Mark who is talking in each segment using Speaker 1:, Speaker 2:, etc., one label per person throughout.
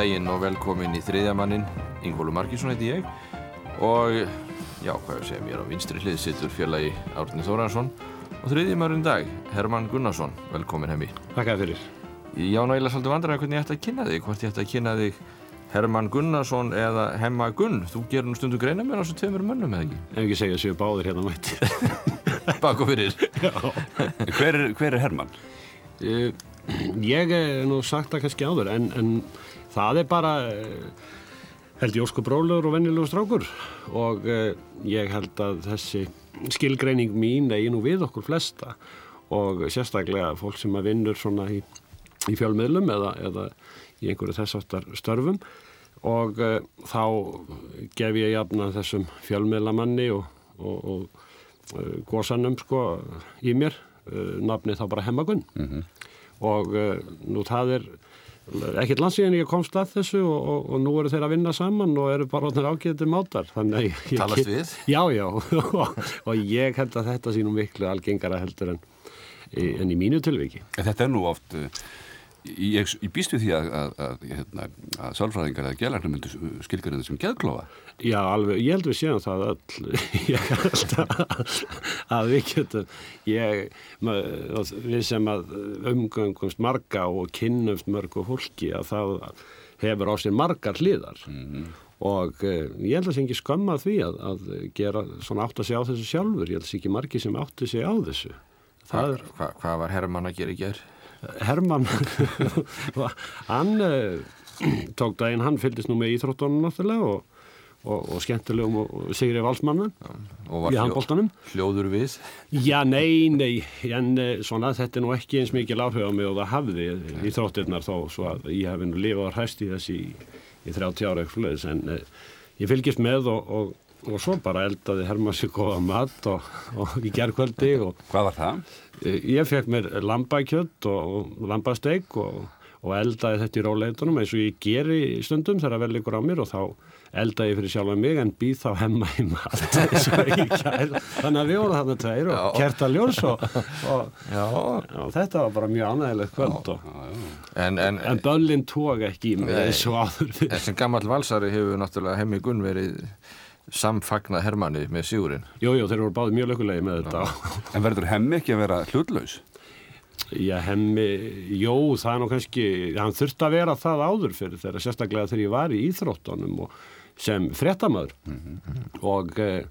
Speaker 1: daginn og velkomin í þriðjamannin, Ingólu Markísson heiti ég og já, hvað segja mér á vinstri hlið sittur félagi Árni Þóransson og þriðjamanninn dag, Herman Gunnarsson, velkomin hemmi.
Speaker 2: Takk að fyrir.
Speaker 1: Já, náðilega svolítið vandræði hvernig ég ætti að kynna þig, hvort ég ætti að kynna þig Herman Gunnarsson eða Hemma Gunn. Þú gerur nú stundu greina mér á þessu tveimur mönnum, eða ekki?
Speaker 2: Ef ekki segja að séu báðir hérna mætti.
Speaker 1: Bak og fyrir.
Speaker 3: Hver er, hver er Herman?
Speaker 2: Eh, Ég er nú sagt það kannski áður en, en það er bara eh, held ég ósku brólegur og vennilegur strákur. Og eh, ég held að þessi skilgreining mín eigi nú við okkur flesta. Og sérstaklega fólk sem að vinnur svona í, í fjölmiðlum eða, eða í einhverju þess aftar störfum. Og uh, þá gef ég jafna þessum fjölmiðlamanni og, og, og uh, gósanum sko í mér uh, nafni þá bara Hemmagun og uh, nú það er ekkert landsíðan ég komst að þessu og, og, og nú eru þeir að vinna saman og eru bara orðnir ágætið mátar.
Speaker 1: Talast við?
Speaker 2: Já, já, og, ég held að þetta sínum miklu algengara heldur en, en í mínu tilviki.
Speaker 3: Þetta er nú oft, uh, ég, ég býst við því að, að, að, hérna, að sálfræðingar eða gælarnir myndu skilgarinn sem geðklofa.
Speaker 2: Já, alveg, ég held við séum það öll. Ég held að, að við getum ég, ma- við sem að umgöngumst marga og kynnumst mörgu fólki að það hefur á sér margar hliðar. Og uh, ég held að það sé ekki skömma því að, að gera svona átt að segja á þessu sjálfur. Ég held að það sé ekki margi sem átti sig á þessu. Er
Speaker 1: Hva, hvað var Herman að gera í gerð?
Speaker 2: Herman hann uh, tók daginn, hann fylgist nú með íþróttunum náttúrulega og, og, og skemmtilegum og, Sigri Valsmannan
Speaker 1: Og var
Speaker 2: handbóltanum
Speaker 1: hljóður við?
Speaker 2: Já, nei, nei, en uh, svona þetta er nú ekki eins mikil áhuga á mig og það hafði í þróttirnar þó svo að ég hef nú lifað hræst í þessi í, í 30 ára eitthvað en uh, ég fylgist með og, og, og svo bara eldaði Herman sér góða mat og, og í gerðkvöldi
Speaker 3: Hvað var það?
Speaker 2: Ég fekk mér lambakjött og, og lambasteik og, og eldaði þetta í róleitunum eins og ég geri stundum þegar það vel ykkur á mér og þá eldaði ég fyrir sjálfa mig en býð þá hemma í mat og. Þannig að við vorum þarna tveir og kerta ljós og, og, og þetta var bara mjög ánægilegt kvöld og,
Speaker 1: En, en,
Speaker 2: en böllin tók ekki í mig og áður
Speaker 1: en sem gammal valsari hefur náttúrulega Hemmi Gunn verið samfagnað Hermanni með sigurinn.
Speaker 2: Jú, jú, þeir voru báði mjög lökulegi með þetta
Speaker 3: En verður hemmi ekki að vera hlutlaus?
Speaker 2: Já, hemmi, jó, það er nú kannski, hann þurfti að vera það áður fyrir þeirra, sérstaklega þegar ég var í íþróttunum og sem fréttamaður og, eh,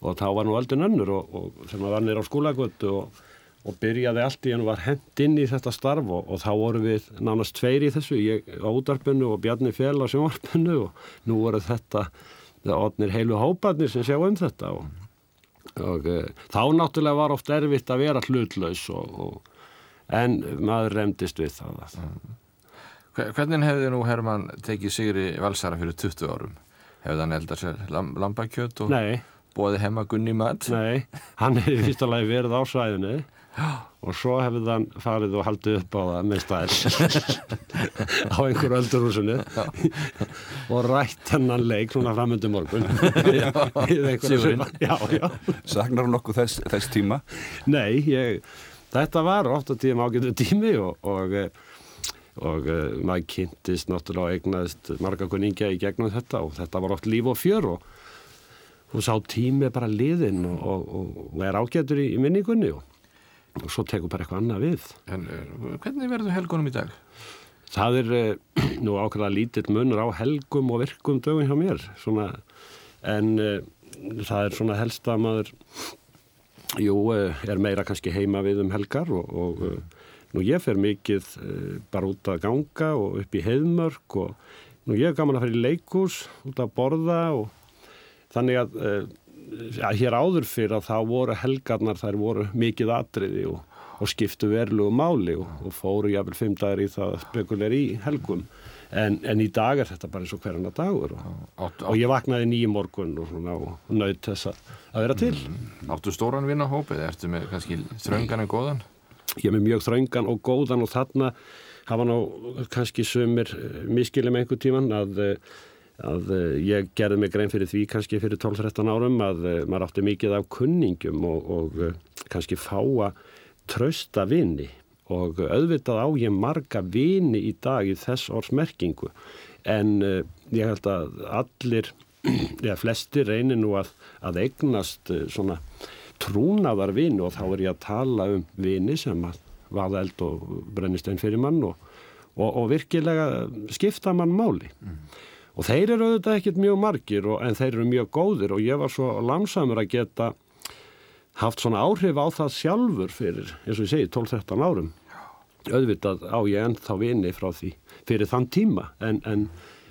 Speaker 2: og þá var nú aldrei önnur og, og sem var nýr á skólagötu og, og byrjaði allt í hann var hent inn í þetta starf og, og þá voru við nánast tveir í þessu, ég á útarpinu og Bjarni Fél á sjónvarpinu og nú voru þetta, það odnir heilu hóparnir sem sjá um þetta og, og uh, þá náttúrulega var oft erfitt að vera hlutlaus og, og, en maður remdist við það að
Speaker 1: Hve- Hvernig hefði nú Herman tekið sigri valsara fyrir 20 árum? Hefði hann eldað sér lam, lambakjöt og
Speaker 2: Nei,
Speaker 1: bóði Hemma Gunn í mat?
Speaker 2: nei, hann hefði fyrst alveg verið á svæðinu og svo hefði hann farið og haldið upp á það með stæð á einhverju öldurhúsinu. Og rætt hennan leik svona framöndu morgun.
Speaker 3: Sagnar hún nokkuð þess, þess tíma?
Speaker 2: Nei, ég, þetta var oft að tíma ágætu tími og, og, eh, og uh, maður kynntist náttúrulega og eignaðist marga kunningja í gegnum þetta og þetta var oft líf og fjör og, og sá tími bara liðin og, og, og er ágætur í, í minningunni og, og svo tekur bara eitthvað annað við.
Speaker 1: En uh, hvernig verður helgunum í dag?
Speaker 2: Það er uh, nú ákveða lítill munur á helgum og virkum dögum hjá mér svona, en uh, það er svona helst að maður jú, eh, er meira kannski heima við um helgar og, og eh, nú ég fer mikið eh, bara út að ganga og upp í heiðmörk og nú ég er gaman að fara í leikús út að borða og þannig að ja, hér áður fyrir að þá voru helgarnar þær voru mikið atriði og, og skiptu verlugu máli og, og fóru jáfnvel fimm dagar í það spekuleir í helgum en, en í dag er þetta bara eins og hverjana dagur og,
Speaker 1: Áttu,
Speaker 2: og ég vaknaði nýjum morgun og, og naut þess að, vera til
Speaker 1: áttu stóran vinnahópið? Ertu með kannski þröngan en góðan?
Speaker 2: ég er með mjög þröngan og góðan og þarna hafa nú kannski sumir miskilum einhver tíman að, eh, að eh, ég gerði mig grein fyrir því kannski fyrir 12-13 árum að eh, maður átti mikið af kunningum og, og eh, kannski fáa trösta vini. Og auðvitað á ég marga vini í dag í þess orðs merkingu. En ég held að allir, eða flesti reynir nú að, að eignast svona trúnaðar vini. Og þá er ég að tala um vini sem að vaða eld og brennist einn fyrir mann og, og, og virkilega skipta mann máli. Og þeir eru auðvitað ekkert mjög margir og, en þeir eru mjög góðir og ég var svo langsamur að geta haft svona áhrif á það sjálfur fyrir, eins og ég segi, 12-13 árum. Auðvitað á ég ennþá vini frá því fyrir þann tíma en, en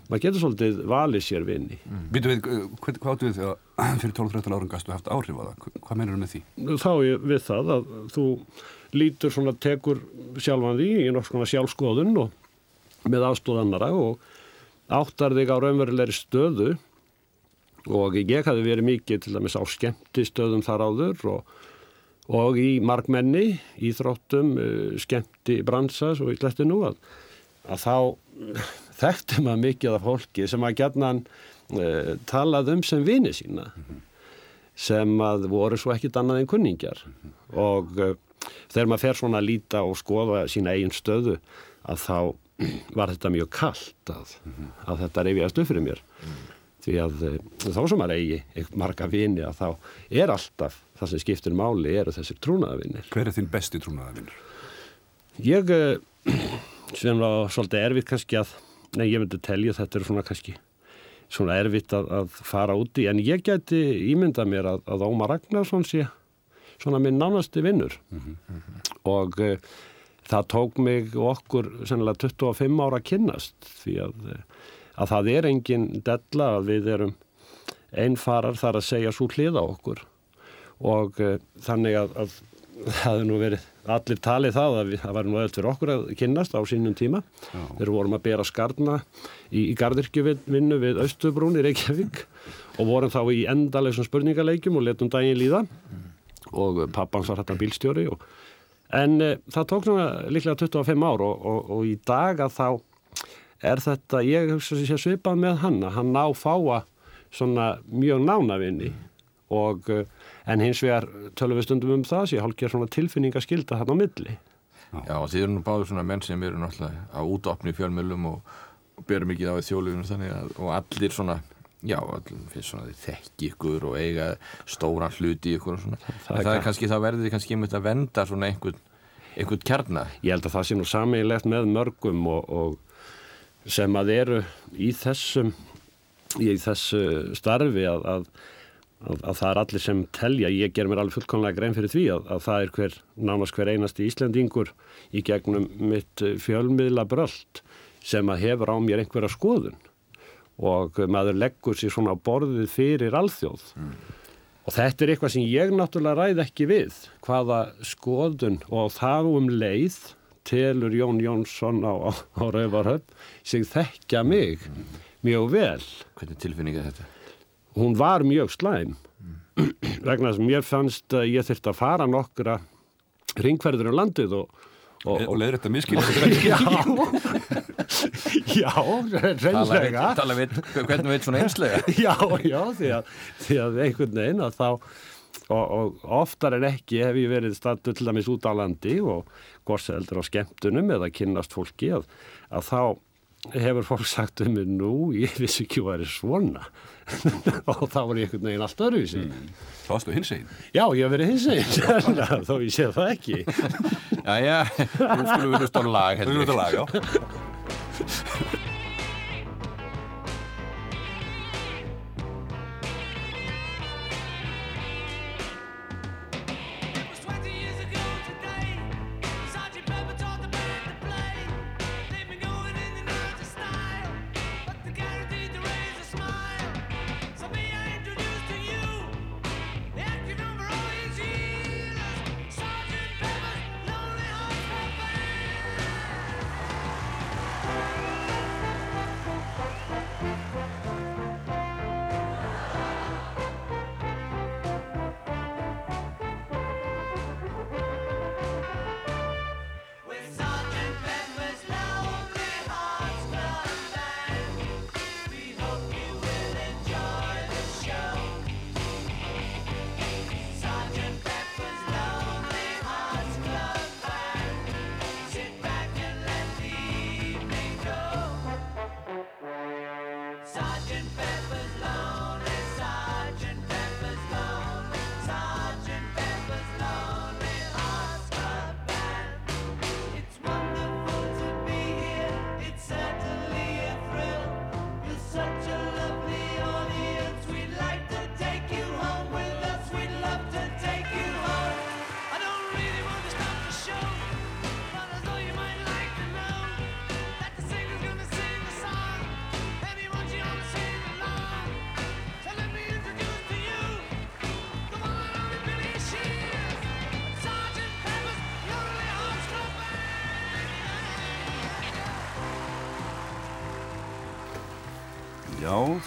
Speaker 2: maður getur svolítið valið sér vini.
Speaker 3: Býtu við, uh, hvað, hvað áttu við þegar fyrir 12-13 árum gastu haft áhrif á það? Hva- Hvað mennur með því?
Speaker 2: Þá ég við það að þú lítur svona tekur sjálfan því í nokkuð svona sjálfskoðun og með aðstóð annara og áttar þig á raunverulegri stöðu og ég hafi verið mikið til dæmis á skemmti stöðum þar áður og, og í markmenni, íþróttum, eh, skemmti bransa, svo ég glætti nú að, að þá þekkti maður mikið af fólki sem að gætnan uh, talað um sem vini sína sem að voru svo ekkit annað en kunningjar. Og uh, þegar maður fer svona að líta og skoða sína eigin stöðu að þá var þetta mjög kallt að, að þetta reyfiðast upp fyrir mér. Því að uh, þá sem maður eigi marga vini að þá er alltaf það sem skiptir máli eru þessir trúnaðavinir
Speaker 3: Hver er þinn besti trúnaðarvinnur?
Speaker 2: ég uh, sem var svolítið erfitt kannski að nei ég myndi telja þetta er svona kannski svona erfitt að, að fara úti en ég geti ímyndað mér að, að Ómar Ragnarsson sé svona minn nánasti vinnur. Og uh, það tók mig okkur sennilega 25 ára að kynnast því að, uh, að það er engin della að við erum einfarar þar að segja svo hlið á okkur. Og uh, þannig að, að það hefði nú verið allir talið það að við, það var nú öll fyrir okkur að kynnast á sínum tíma.
Speaker 3: Já.
Speaker 2: þegar vorum að bera skarna í, í gardirkjuvinnu við Östubrún í Reykjavík og vorum þá í endalegsum spurningaleikjum og letum daginn líða. Og pappans var þetta bílstjóri og, en e, það tók núna líklega 25 ár og, og, og í dag að þá er þetta, ég hugsa sér svipað með hann að hann ná fáa svona mjög nánavinni og eh, en hins vegar tölum við stundum um það sé hálfgerð svona tilfinningaskylda hann á milli.
Speaker 1: Já, og þið eru nú báður svona menn sem eru náttúrulega á útopni fjölmjölum og, berum mikið á því þjólugunum þannig að og allir svona, já, finnst svona þið þekki ykkur og eiga stóran hluti ykkur og svona.
Speaker 2: Það
Speaker 1: Það,
Speaker 2: er
Speaker 1: það
Speaker 2: kann-
Speaker 1: kannski, það verður þið kannski einmitt að venda svona einhvern, einhvern kjarnar.
Speaker 2: ég held að það sé nú sameinlegt með mörgum og, og sem að eru í þessum í þessu starfi að, að, að, að það er allir sem telja, ég ger mér alveg fullkomlega grein fyrir því að, að það er hver, nánast hver einasti Íslendingur í gegnum mitt fjölmiðla bröld sem að hefur á mér einhverja skoðun og maður leggur sér svona borðið fyrir alþjóð og þetta er eitthvað sem ég náttúrulega ræð ekki við hvaða skoðun og þá um leið telur Jón Jónsson á, á, á Rauvarhöfn sig þekkja mig mjög vel
Speaker 1: Hvernig tilfinning er þetta?
Speaker 2: hún var mjög slæm vegna þess að mér fannst að ég þurfti að fara nokkra ringferður um landið og, og,
Speaker 3: Og leiður þetta miskilja?
Speaker 2: já já, reynlega
Speaker 1: Tala við, hvernig veit svona einslega?
Speaker 2: já, já, því að, því að einhvern veginn að þá og, og oftar en ekki hef ég verið stættu til dæmis út á landi og gorseldur á skemmtunum eða kynnast fólki að, að þá hefur fólk sagt um mig nú, ég vissi ekki hvað er svona og þá var ég einhvern veginn allt öruvísi
Speaker 3: Þá varstu hins einn.
Speaker 2: já, ég hef verið hins eginn þó ég sé það ekki
Speaker 1: Jæja, nú skulum við hlusta á lag
Speaker 3: Það er
Speaker 1: heldur.
Speaker 3: þetta lag, já.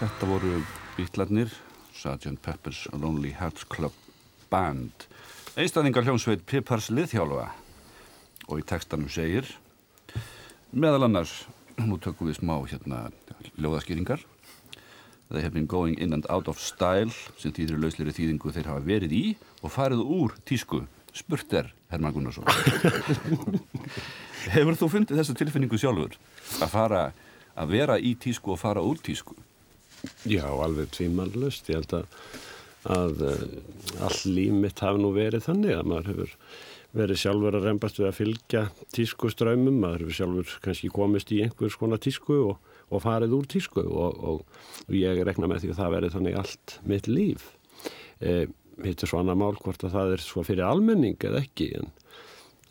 Speaker 3: Þetta voru býtlarnir, Sgt. Pepper's Lonely Hearts Club Band, einstæðingar hljómsveit Pippars liðhjálfa og í textanum segir, meðal annars, nú tökum við smá hérna ljóðaskýringar, They have been going in and out of style sem þýðir lausleiri þýðingu þeir hafa verið í og farið úr tísku. Spurt er, Herman Gunnarsson. Hefur þú fundið þessa tilfinningu sjálfur að fara, að vera í tísku og fara úr tísku?
Speaker 2: Já, alveg tvímannlust. Ég held að, að uh, all líf mitt hafi nú verið þannig að maður hefur verið sjálfur að reymbast við að fylgja tísku ströymum, maður hefur sjálfur kannski komist í einhvers konar tísku og og farið úr tísku og, og, og ég rekna með því að það verði þannig allt mitt líf e, hitt er svo annar mál hvort að það er svo fyrir almenning eða ekki en,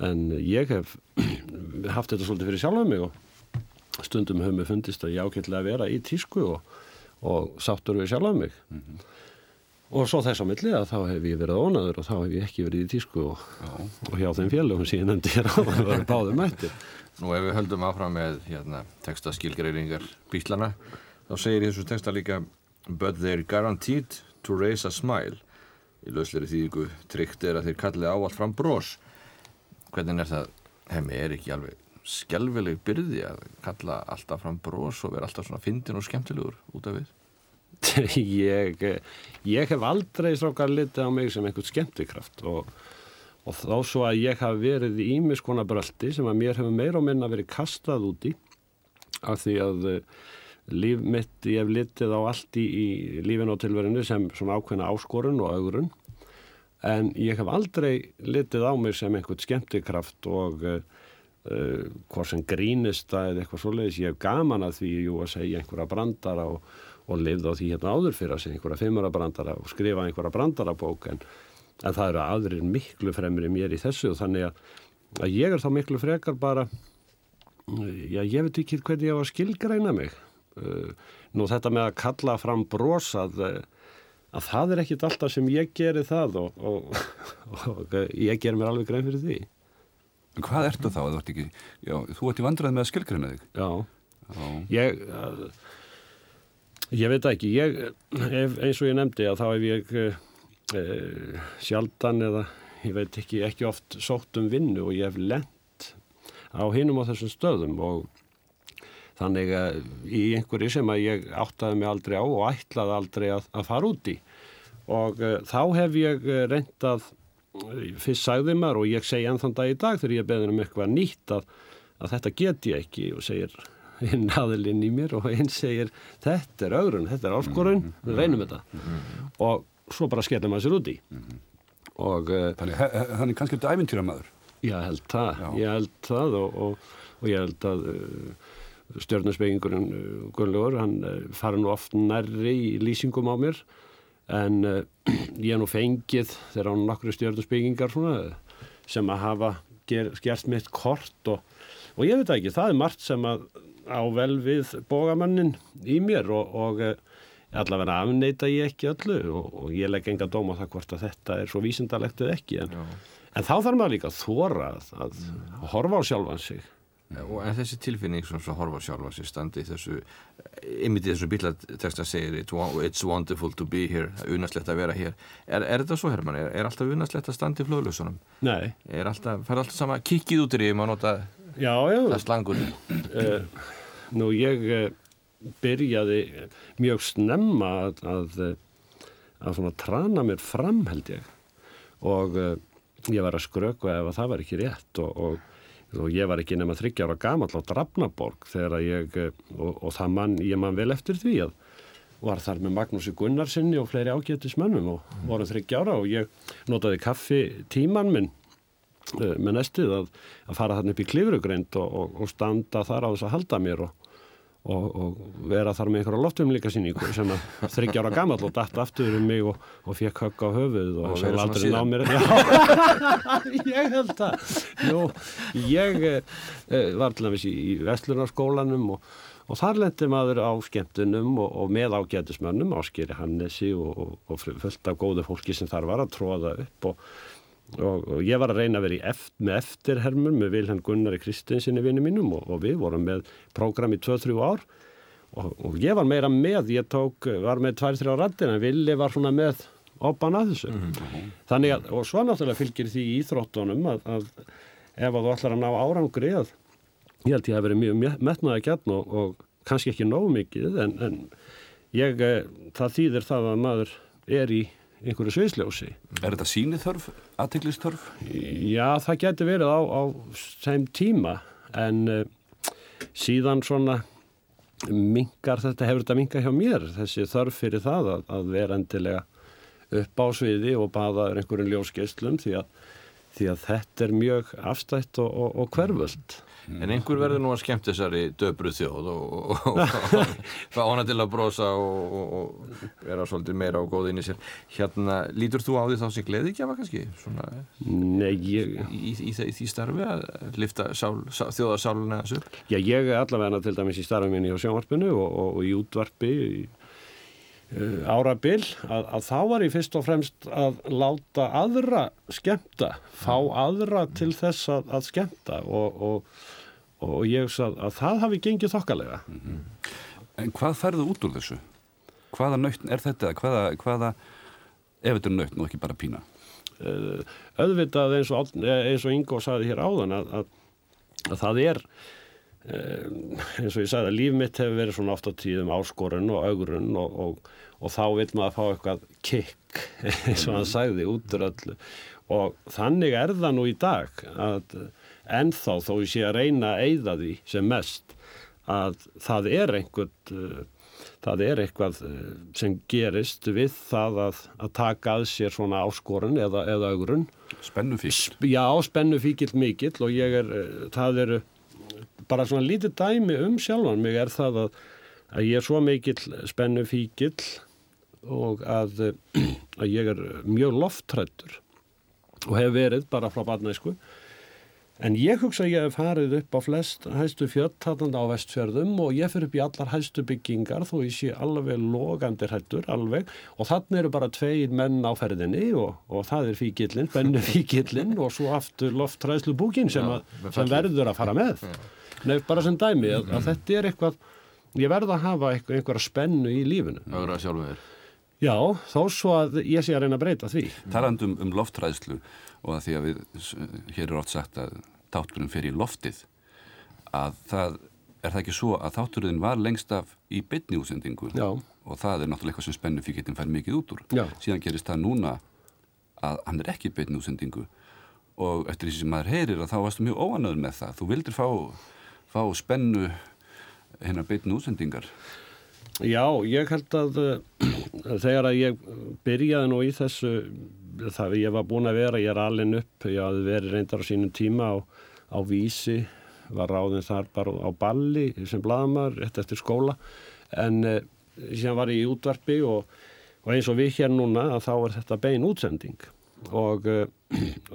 Speaker 2: en ég hef haft þetta svolítið fyrir sjálf mig og stundum höfum við fundist að ég ákveðlega vera í tísku og, og sáttur við sjálf mig. Mm -hmm. og svo þess á milli að þá hef ég verið ónaður og þá hef ég ekki verið í tísku og hjá þeim sem ég nefndi hér á það var báðum mættir.
Speaker 1: Nú ef við höldum áfram með hérna, textaskilgreiringar bílana þá segir þessu texta líka But they're guaranteed to raise a smile. Í lausleiri þýðingu tryggt er að þeir kalli áallt fram brós hvernig er það? Hemmi er ekki alveg skjálfileg byrði að kalla alltaf fram brós og vera alltaf svona fyndin og skemmtilegur út af við.
Speaker 2: Ég, ég hef aldrei strákar litið á mig sem einhvern skemmtikraft og og þá svo að ég hafi verið í ímiskona bröldi sem að mér hefur meira og minna verið kastað úti af því að uh, líf mitt, ég hef litið á allt í, í lífin og tilverinu sem svona ákveðna áskorun og augurun en ég hef aldrei litið á mig sem einhvern skemmtikraft og uh, uh, hvort sem grínist eða eitthvað svoleiðis, ég hef gaman að því jú, að segja einhverja brandara og, og lifða á því hérna áður fyrir að segja einhverja fimmara brandara og skrifa einhverja brandara bók en en það eru aðrir miklu fremri mér í þessu og þannig að, að ég er þá miklu frekar bara já ég veit ekki hvernig ég á að skilgreina mig. Uh, nú þetta með að kalla fram brosað að það er ekkit alltaf sem ég geri það og, og, og ég ger mér alveg grein fyrir því
Speaker 3: En hvað ertu þá? Þú ert ekki, já, þú ert í vandrað með að skilgreina þig
Speaker 2: Já, já. Ég, ég veit ekki ég, ef, eins og ég nefndi að þá hef ég eh, sjaldan eða ég veit ekki, ekki oft sótt um vinnu og ég hef lent á hinum á þessum stöðum og þannig að í einhverju sem að ég áttaði mig aldrei á og ætlaði aldrei að, að fara út í og uh, þá hef ég reyndað fyrst sagði maður og ég segi ennþann dag í dag þegar ég beður um eitthvað nýtt að, að þetta get ég ekki og segir hinn aðilinn í mér og hinn segir þetta er augrun, þetta er áskorun við reynum þetta. Og svo bara skellum maður sér úti. Mm -hmm.
Speaker 3: og uh, þannig hann er kannski eftir ævintýramæður
Speaker 2: ég held það, Já. ég held það og, og, og ég held að uh, stjórnarspegingurinn uh, Gunnlaugur, hann fara nú oft nærri í lýsingum á mér en ég er nú fengið þegar hann nokkru stjórnarspekingar sem að hafa ger, gert mitt kort og, og ég veit ekki, það er margt sem að á vel við bógamannin í mér og allavega afneita ég ekki öllu og, og ég legg enga dóma það hvort að þetta er svo vísindalegt eða ekki en, en þá þarf maður líka að þóra að, að horfa á sjálfan sig
Speaker 1: og En þessi tilfinning sem svo horfa á sjálfan sig standi þessu ymitið þessu bílateksta segir It's wonderful to be here unaslegt að vera hér Er, er þetta svo, Herman? Er, er alltaf unaslegt að standi flöðlösunum?
Speaker 2: Nei
Speaker 1: Er alltaf, fær alltaf sama kikkið út í því maður nota
Speaker 2: já, já.
Speaker 1: það slangur
Speaker 2: uh, Nú ég uh, byrjaði mjög snemma að, að, að svona trana mér fram held ég og uh, ég var að skröku ef það var ekki rétt og, og, og ég var ekki nema þryggjára gamall á Drafnaborg þegar ég, eh, og, og það mann, ég mann vel eftir því að var þar með Magnúsi Gunnarsinni og fleiri ágættismönnum og voru þryggjára og ég notaði kaffi tíman minn uh, með næstið að, að fara þarna upp í klifrugreind og standa þar á þess að halda mér og Og, og vera þar með einhverja loftumlíka síningu sem að þryggjára gammal og dætt aftur um mig og, og fekk högg á höfuð og, og svo aldrei ná mér. Ég held það Jú, ég eh, var til dæmis í, í Vestlunarskólanum og þar lendi maður á skemmtunum og með ágætismönnum áskýri Hannesi og fullt af góðu fólki sem þar var að tróða upp og Og, og ég var að reyna að vera eft, með eftirhermur með Vilhelm Gunnari Kristinsinni vinnu mínum og, og við vorum með prógram í 2-3 ár og, og ég var meira með, ég tók, var með tvær, þrjá rattir en Vili var svona með oppan að þessu. Þannig að, og svo náttúrulega fylgir því í íþróttunum að, að ef að þú ætlar að ná árangri að ég held ég að verið mjög metnaði gætn og, og kannski ekki nóg mikið en, en ég, eh, það þýðir það að maður er í einhverju sviðsljósi.
Speaker 3: Er þetta sínithörf, aðtiklistörf?
Speaker 2: Já, það getur verið á, á þeim tíma en uh, síðan svona mingar þetta, hefur þetta mingar hjá mér þessi þörf fyrir það að, að vera endilega upp á sviði og baða einhverjum ljósgeislum því að, því að þetta er mjög afstætt og, og, og hverföld.
Speaker 1: En einhver verður nú að skemmt þessari döbru þjóð og, og, og fá hana til að brosa og, og vera svolítið meira og góð inn í sér. Hérna, lítur þú á því þá sem gleði ekki að kannski? Svona,
Speaker 2: Nei, ég...
Speaker 1: Í, í, í því starfi að lifta sál, sál, þjóðarsáluna þessu?
Speaker 2: Já, ég er allavega til dæmis í starfi minni á sjónvarpinu og í útvarpi í Uh, árabil að, að þá var ég fyrst og fremst að láta aðra skemta, fá aðra til þess að, að skemta og, og, og ég sað að það hafi gengið þokkalega. Mm -hmm.
Speaker 3: En hvað færðu út úr þessu? Hvaða nöytn er þetta? Hvaða, hvaða ef þetta er nöytn og ekki bara pína?
Speaker 2: Uh, auðvitað eins og, eins og Ingo saði hér áðan að, að það er Um, eins og ég sagði að líf mitt hefur verið svona oft á tíðum áskorun og augurun og, og, og þá vil maður fá eitthvað kikk eins og hann sagði út úr öllu og þannig er það nú í dag að ennþá þó ég sé að reyna að eyða því sem mest að það er einhvern uh, það er eitthvað uh, sem gerist við það að, að taka að sér svona áskorun eða, eða augurun
Speaker 3: Spennufíkil
Speaker 2: Já, spennufíkil mikill og ég er, uh, það eru bara svona lítið dæmi um sjálfan mig er það að, að ég er svo mikill spennu fíkill og að, að ég er mjög loftrættur og hef verið bara frá barnæsku en ég hugsa að ég hef farið upp á flest hæstu fjöldtatanda á vestfjörðum og ég fyrir upp í allar hæstu byggingar þó ég sé alveg logandi hættur alveg. Og þannig eru bara tveir menn á ferðinni og, og það er fíkillin, bennu fíkillin og svo aftur loftræðslu búkin sem, að, sem verður að fara með. Nei, bara sem dæmi að, að þetta er eitthvað ég verða að hafa einhverja spennu í lífinu.
Speaker 1: Ögra sjálfum þér.
Speaker 2: Já, þó svo að ég sé að reyna að breyta því.
Speaker 3: Talandum um loftræðslu og að því að við, hér er ótt sagt að táturinn fer í loftið að það er það ekki svo að þátturinn var lengst af í bytni útsendingu
Speaker 2: Já.
Speaker 3: og það er náttúrulega eitthvað sem spennu fyrir getum fær mikið út úr.
Speaker 2: Já.
Speaker 3: Síðan gerist það núna að hann er ekki bytni útsendingu og eftir því sem maður heyrir að þá varstu mjög óanöður með það. Þú vildir fá fá spennu hennar beitin útsendingar?
Speaker 2: Já, ég held að uh, þegar að ég byrjaði nú í þessu, það ég var búin að vera, ég er alveg upp, ég hafði verið reyndar á sínum tíma á, á vísi, var ráðin þar bara á balli sem bladamar, rétt eftir skóla, en uh, síðan var ég í útvarpi og, og eins og við hér núna að þá er þetta bein útsending og, uh,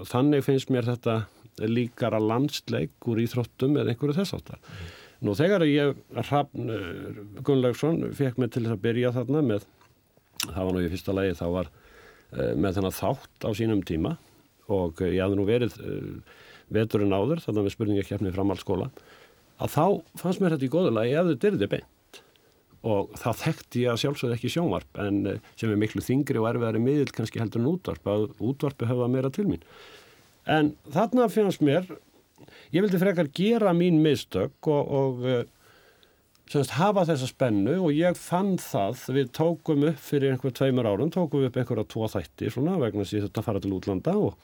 Speaker 2: og þannig finnst mér þetta líkara landsleik úr íþróttum eða einhverju þess áttar. Mm. Nú þegar ég, Hrafn uh, Gunnlaugsson, fekk mig til þess að byrja þarna með, það var nú í fyrsta lagi, þá var uh, með þennan þátt á sínum tíma og uh, ég hafði nú verið veturinn áður, þarna með spurningakefni framhaldsskóla, að þá fannst mér þetta í góðulagi ef þau dyrði beint. Og þá þekkti ég að sjálfsögð ekki sjónvarp en sem er miklu þingri og erfiðari miðil kannski heldur en útvarp að útvarpi höfða meira til mín. En þarna finnst mér ég vildi frekar gera mín mistök og, og eh, semst hafa þessa spennu og ég fann það. Við tókum upp fyrir einhver tveimur árum tókum við upp einhverja tvo þætti svona vegna þess að þetta fara til útlanda og,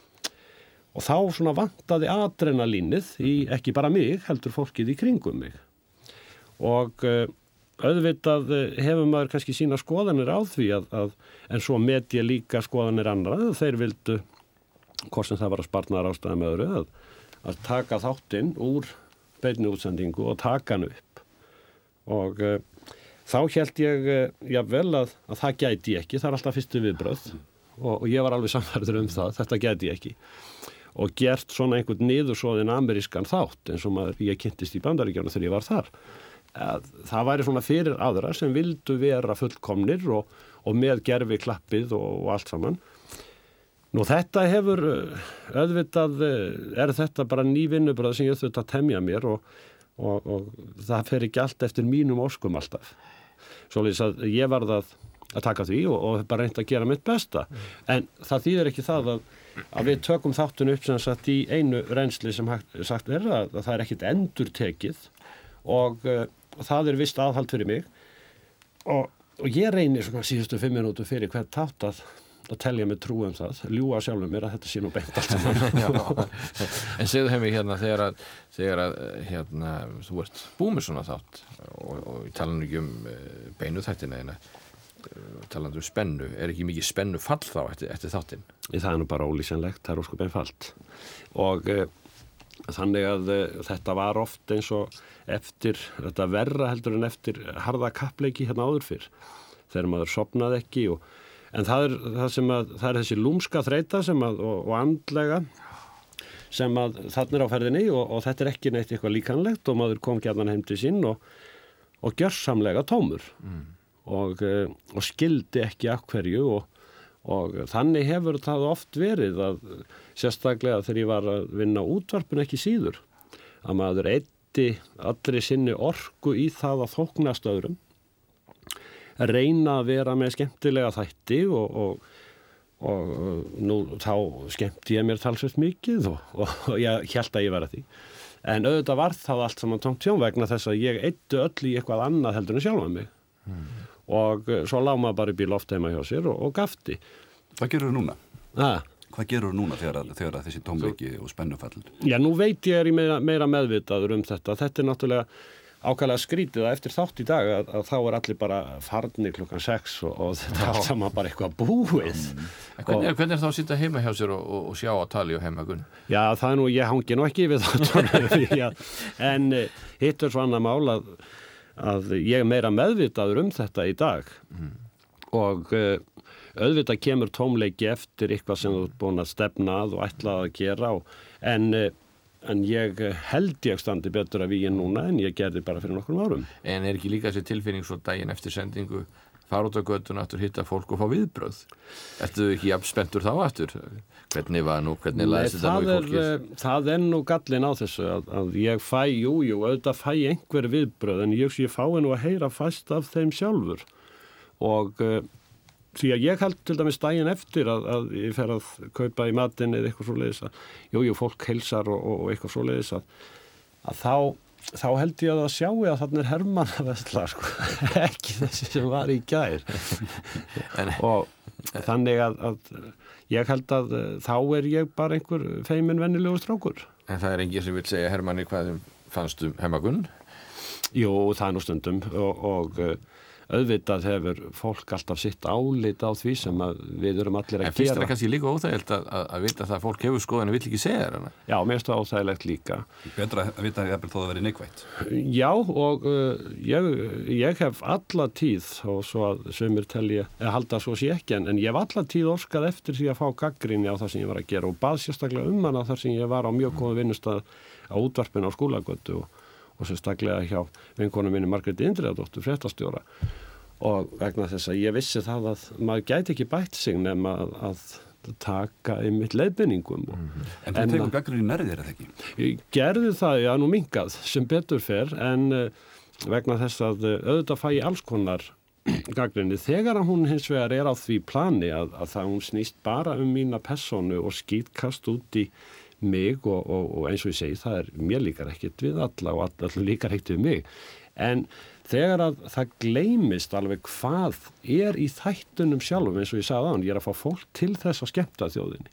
Speaker 2: og þá svona vantaði adrenalínið í ekki bara mig heldur fólkið í kringum mig. Og uh, auðvitað eh, hefur maður kannski sína skoðanir á því að, að en svo met ég líka skoðanir andra þeir vildu hvort sem það var að sparna rástaði með öðru að, að taka þáttinn úr beinu útsendingu og taka hann upp. Og uh, þá held ég uh, jável að, að það gæti ég ekki, það er alltaf fyrstu viðbröð og, og ég var alveg samverður um það, þetta gæti ég ekki. Og gert svona einhvern niðursóðin amerískan þátt eins og maður ég kynntist í bandaríkjana þegar ég var þar. Að það væri svona fyrir aðra sem vildu vera fullkomnir og, og með gerfi klappið og, og allt saman Nú þetta hefur auðvitað, er þetta bara ný vinnubröð sem ég þurft að temja mér og, og, og það fer ekki allt eftir mínum óskum alltaf. Svo lýs að ég varð að, að taka því og, og bara reynd að gera mitt besta. En það þýðir ekki það að, að við tökum þáttun upp sem sagt í einu reynsli sem sagt er að, að það er ekkit endur tekið og uh, það er vist aðhald fyrir mig. Og, ég reynir svona síðustu fimm minútu fyrir hvert þátt að að telja mig trú um það, ljúa sjálfur mér að þetta sé nú beint allt
Speaker 1: en segðu hefði hérna þegar að, þegar að hérna, þú ert búið með svona þátt og, og ég tala nú ekki um uh, beinu þættina eina uh, talandu um spennu, er ekki mikið spennu fall þá eftir, eftir þáttin?
Speaker 2: Það er nú bara ólýsanlegt, það er óskup einfalt. Og uh, þannig að þetta var oft eins og eftir, þetta verra heldur en eftir harða kappleiki hérna áður fyrr þegar maður sopnaði ekki og en það er, það sem að, það er þessi lúmska þreita sem að, og, og andlega sem að þannig er á ferðinni og, og þetta er ekki neitt eitthvað líkanlegt og maður kom gæðan heim til sín og, og gjörsamlega tómur mm. og, og skildi ekki akkverju og þannig hefur það oft verið að sérstaklega þegar ég var að vinna útvarpun ekki síður að maður eitti allri sinni orgu í það að þóknast öðrum reyna að vera með skemmtilega þætti og, og, og nú þá skemmti ég mér talsveit mikið og, og ég held að ég var að því. En auðvitað var það allt saman tómt tjón vegna þess að ég eittu öll í eitthvað annað heldur en sjálfa mig. Mm. Og svo lág maður bara upp í loft heima hjá sér og gafti.
Speaker 3: Hvað gerur þú núna?
Speaker 2: Það?
Speaker 3: Hvað gerur þú núna þegar, þegar þessi tómleiki og spennufall?
Speaker 2: Já, nú veit ég er í meira, meira meðvitaður um þetta. Þetta er náttúrulega ákvæmlega skrítið að eftir þátt í dag að, að þá er allir bara farnir klukkan 6 og, og þetta er allt saman bara eitthvað búið mm.
Speaker 1: hvernig, er, hvernig er þá að sitja heima hjá sér og, og, og sjá að tali og heima gunn?
Speaker 2: Já það er nú, ég hangi nú ekki við það en uh, hitt er svona mál að, að ég er meira meðvitaður um þetta í dag mm. og uh, auðvitað kemur tómleiki eftir eitthvað sem þú er búin að stefna að og ætlað að gera en uh, en ég held ég standi betur að við núna en ég gerði bara fyrir nokkur árum.
Speaker 1: En er ekki líka þessi tilfinning svo daginn eftir sendingu fara út á göttun aftur, hitta fólk og fá viðbröð? Ertu ekki jafn spenntur þá aftur? Hvernig var nú, hvernig laðist þetta nú í fólkið?
Speaker 2: Eh, það er nú gallin á þessu að, að ég fæ, jújú, jú, auðvitað fæ einhver viðbröð en ég, ég fái nú að heyra fast af þeim sjálfur og uh, því að ég held til dæmis daginn eftir að, að ég fer að kaupa í matin eða eitthvað svo leiðis að, jú, jú, fólk helsar og, og eitthvað svo leiðis að, að þá, þá held ég að það sjáu að þannig er Herman að vestla, sko, ekki þessi sem var í gær og þannig að, að ég held að þá er ég bara einhver feimin vennilegu strákur.
Speaker 1: En það er engið sem vil segja Hermanni hvað fannst um heimagunn?
Speaker 2: Jú, það er nú stundum og, og auðvitað hefur fólk alltaf sitt álit á því sem við erum allir að gera.
Speaker 1: En fyrst er það kannski líka óþægilt að, að, að vita að það fólk hefur skoðan og vill ekki segja hana?
Speaker 2: Já, mér finnst það óþægilegt líka.
Speaker 3: Betra að vita að það er þó að vera neikvægt?
Speaker 2: Já, og uh, ég, ég hef alla tíð, og svo að sömur telja, eða halda svo sé ekki, en, en ég hef alla tíð orskað eftir því að fá gaggrinni á það sem ég var að gera og bað sérstaklega um hana þar sem ég var á mjög góða vinnustad á útvarpin á skólagötu og og sérstaklega hjá vinkonum minni Margreði Indriðadóttur, fréttastjóra og vegna þess að ég vissi það að maður gæti ekki bætt sig nema að, að taka einmitt leiðbenningum mm
Speaker 3: -hmm. En þú tegur gaggrið í nærðir eða ekki?
Speaker 2: Ég gerði það, já nú mingað sem betur fer en uh, vegna þess að uh, auðvitað fæ ég alls konar gaggrinni þegar að hún hins vegar er á því plani að, að það hún snýst bara um mína personu og skýtkast út í mig og, og, og eins og ég segi það er mér líkar ekkert við alla og allir líkar ekkert við mig. En þegar að það gleymist alveg hvað er í þættunum sjálfum eins og ég sagði á hann, ég er að fá fólk til þess að skemmta þjóðinni.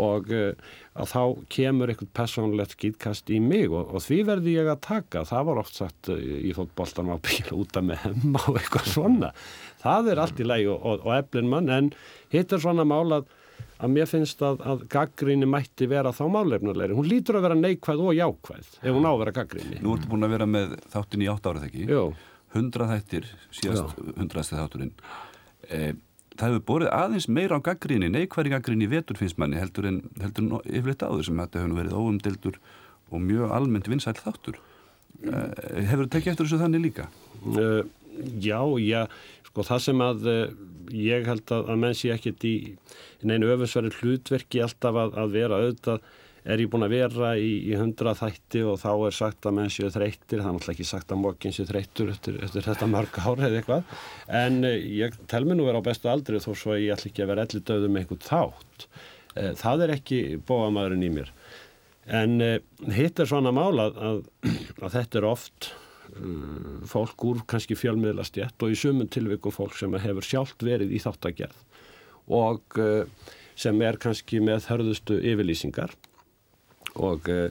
Speaker 2: Og uh, að þá kemur einhvern personlegt skýtkast í mig og, og því verði ég að taka, það var oft sagt uh, í fótboltan á bíl úta með hemma og eitthvað svona, það er allt í læg og, og, og eflin mann en hitt er svona mál að mér finnst að, að gaggríni mætti vera þá málefnulegri. Hún lítur að vera neikvæð og jákvæð ef hún á að vera gaggríni.
Speaker 3: Nú ertu búin að vera með þáttin í átt árið ekki?
Speaker 2: Jú.
Speaker 3: Hundra þættir, síðast hundrasti þátturinn. E, það hefur borðið aðeins meira á gaggríni, neikværi gaggríni vetur finnst manni heldur en, yfirleitt áður sem þetta hefur verið óumdildur og mjög almennt vinsæl þáttur. E, hefur þú tekið eftir þessu þannig líka?
Speaker 2: E, já, já, sko það sem að ég held að, að menn sé ekkert í neina öfusverði hlutverki alltaf að, að vera auðvitað er ég búin að vera í, hundra þætti og þá er sagt að menn séu þreyttir, það er náttúrulega ekki sagt að mokkin séu þreyttur eftir, eftir þetta mörg ára eða eitthvað, en uh, ég tel mér nú vera á bestu aldri þó svo ég ætla ekki að vera elli döðu með einhvern þátt. Uh, það er ekki bóamæðurinn í mér. En hitt er svona mála að, að þetta er oft fólk úr kannski fjölmiðlastjett og í sumun tilvikum fólk sem hefur sjálft verið í þáttagerð og sem er kannski með þörðustu yfirlýsingar og, eh,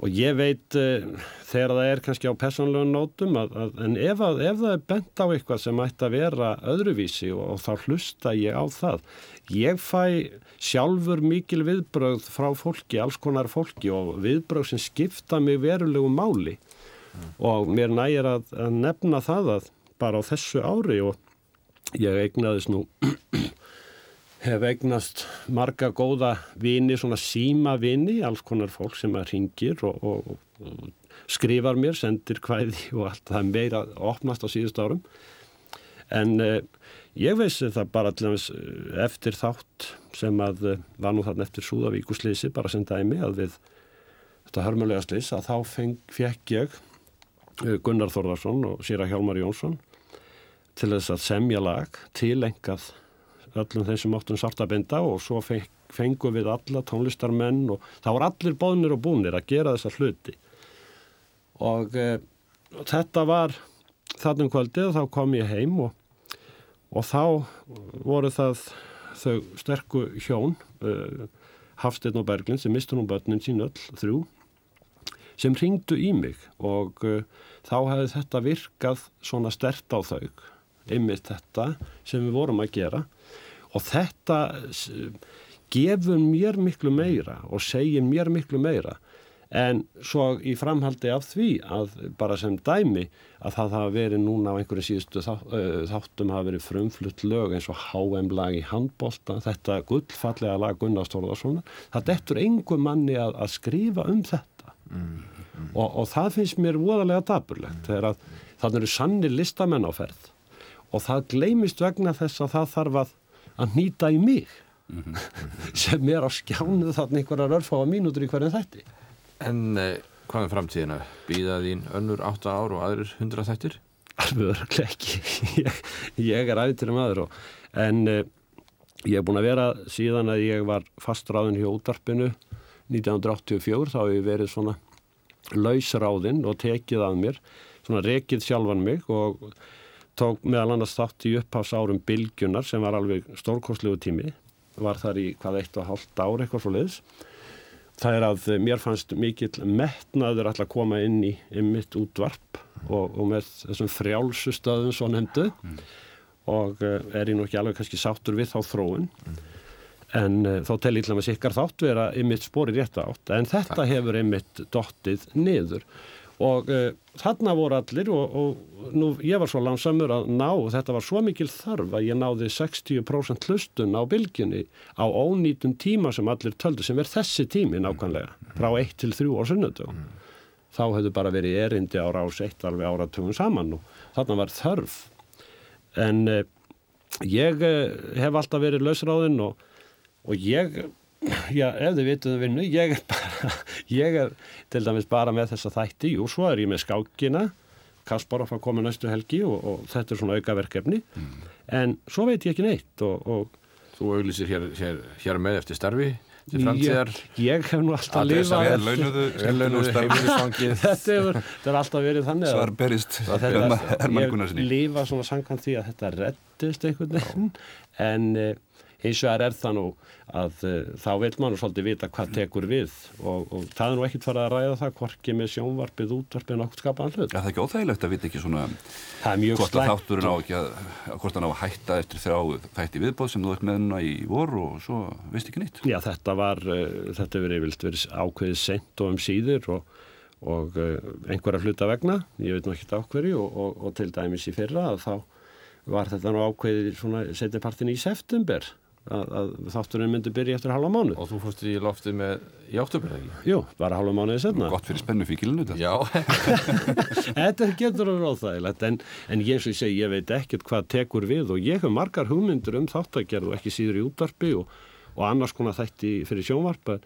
Speaker 2: og ég veit eh, þegar það er kannski á personlega nótum að, að, en ef, að, ef það er bent á eitthvað sem ætti að vera öðruvísi og, og þá hlusta ég á það ég fæ sjálfur mikil viðbröð frá fólki, alls konar fólki og viðbröð sem skipta mig verulegu máli. Og mér nægir að nefna það að bara á þessu ári og ég eignaðis nú hef eignast marga góða vini, svona síma vini, alls konar fólk sem að ringir og, og, og skrifar mér, sendir hvæði og allt það meira opnast á síðust árum. En eh, ég veist það bara allaveg eh, eftir þátt sem að eh, var nú þarna eftir Súðavíkuslýsi, bara sem dæmi að við þetta hörmulega slýs að þá feng, fekk ég Gunnar Þorðarsson og Sýra Hjálmar Jónsson til þess að semja lag tilengað öllum þeim sem áttum sátt að binda og svo fengum við alla tónlistarmenn og það voru allir bóðnir og búnir að gera þessa hluti. Og e, þetta var þannum kvöldið og þá kom ég heim og, og þá voru það þau sterku hjón e, Hafstein og Berglind sem mistur nú börnin sín öll þrjú sem ringdu í mig og uh, þá hefði þetta virkað svona stert á þau ymmið þetta sem við vorum að gera. Og þetta gefur mér miklu meira og segir mér miklu meira. En svo í framhaldi af því að bara sem dæmi að það hafa verið núna á einhverju síðustu þáttum hafa verið frumflutt lög eins og HM lag í handbólta þetta gullfallega lag Gunnar Stórðarssonar það dettur einhver manni að, að skrifa um þetta mm, mm. Og, og það finnst mér voðalega daburlegt að það eru sannir listamenn á ferð og það gleymist vegna þess að það þarf að að nýta í mig mm sem er á skjánu þarna einhverjar örfáa mínútur í hverju þætti
Speaker 1: En eh, hvað er framtíðina? Býða þín önnur 8 ár og aðrir 100 þættir?
Speaker 2: Alveg örglega ekki ég, ég er ættir um aður og, en eh, ég hef búin að vera síðan að ég var fastráðin hjá útarpinu 1984 þá hef ég verið svona lausráðinn og tekið að mér svona rekið sjálfan mig og tók meðal annars þátt í upphásárum Bilgjunar sem var alveg stórkostlegu tími var þar í hvað eitt og hálft ár eitthvað svo leiðis það er að mér fannst mikill metnaður alltaf að koma inn í, mitt útvarp og, og með þessum frjálsustöðum svo nefndu mm. og uh, er ég nú ekki alveg kannski sáttur við þá þróun mm. En uh, þá tel ég til að maður sikkar þátt vera ymitt spori rétt átt. En þetta Takk. hefur ymitt dottið niður. Og uh, þarna voru allir og, og nú, ég var svo langsamur að ná þetta var svo mikil þarf að ég náði 60% hlustun á bylginni á ónýtum tíma sem allir töldu sem er þessi tími nákvæmlega frá 1 til 3 á sunnötu mm. þá hefðu bara verið erindi á rás 1 alveg áratugum saman og þarna var þörf. En uh, ég hef alltaf verið lausráðinn og, og ég Já, ef þið vituðu vinnu, ég er bara, ég er til dæmis bara með þessa þætti, jú, svo er ég með skákina, Kasparov að koma næstu helgi og, og þetta er svona aukaverkefni, mm. en svo veit ég ekki neitt og... og
Speaker 1: Þú auglýsir hér, hér, hér með eftir starfi til framtíðar?
Speaker 2: Ég, ég hef nú alltaf lifað... Þetta er alltaf verið þannig
Speaker 3: að... Svar berist, Herman Gunnarssoni.
Speaker 2: Ég lifa svona sangkvæmt því að þetta reddist einhvern veginn, en... Hins vegar er það nú að uh, þá vil mann svolítið vita hvað tekur við og, og það er nú ekkit farið að ræða það hvorki með sjónvarpið, útvarpið nokkur skapaðan hlut.
Speaker 3: Ja, það er ekki óþægilegt að vita ekki svona hvort að þátturinn á ekki að hvort hann á að hætta eftir þrjá þætti viðbóð sem þú ert með hennar í voru og svo veist ekki nýtt.
Speaker 2: Já þetta var, uh, þetta verið vilt verið ákveðið sent og um síður og, og uh, einhverja hluta vegna, ég veit nú ekki ákverju og, og til dæmis í fyrra að þá var þetta nú ákveðið svona setjapartin í september að, að þátturinn myndi byrja eftir halva mánu
Speaker 1: Og þú fórst í lofti með í ekki?
Speaker 2: Jú, bara halva mánuðið senna
Speaker 3: Gott fyrir spennu fíkilinu
Speaker 1: þetta Já.
Speaker 2: Þetta getur að vera óþægilegt en, en ég, ég, segi, ég veit ekkert hvað tekur við og ég hef margar hugmyndur um þáttagerð og ekki síður í útvarpi og, og annars konar þætti fyrir sjónvarp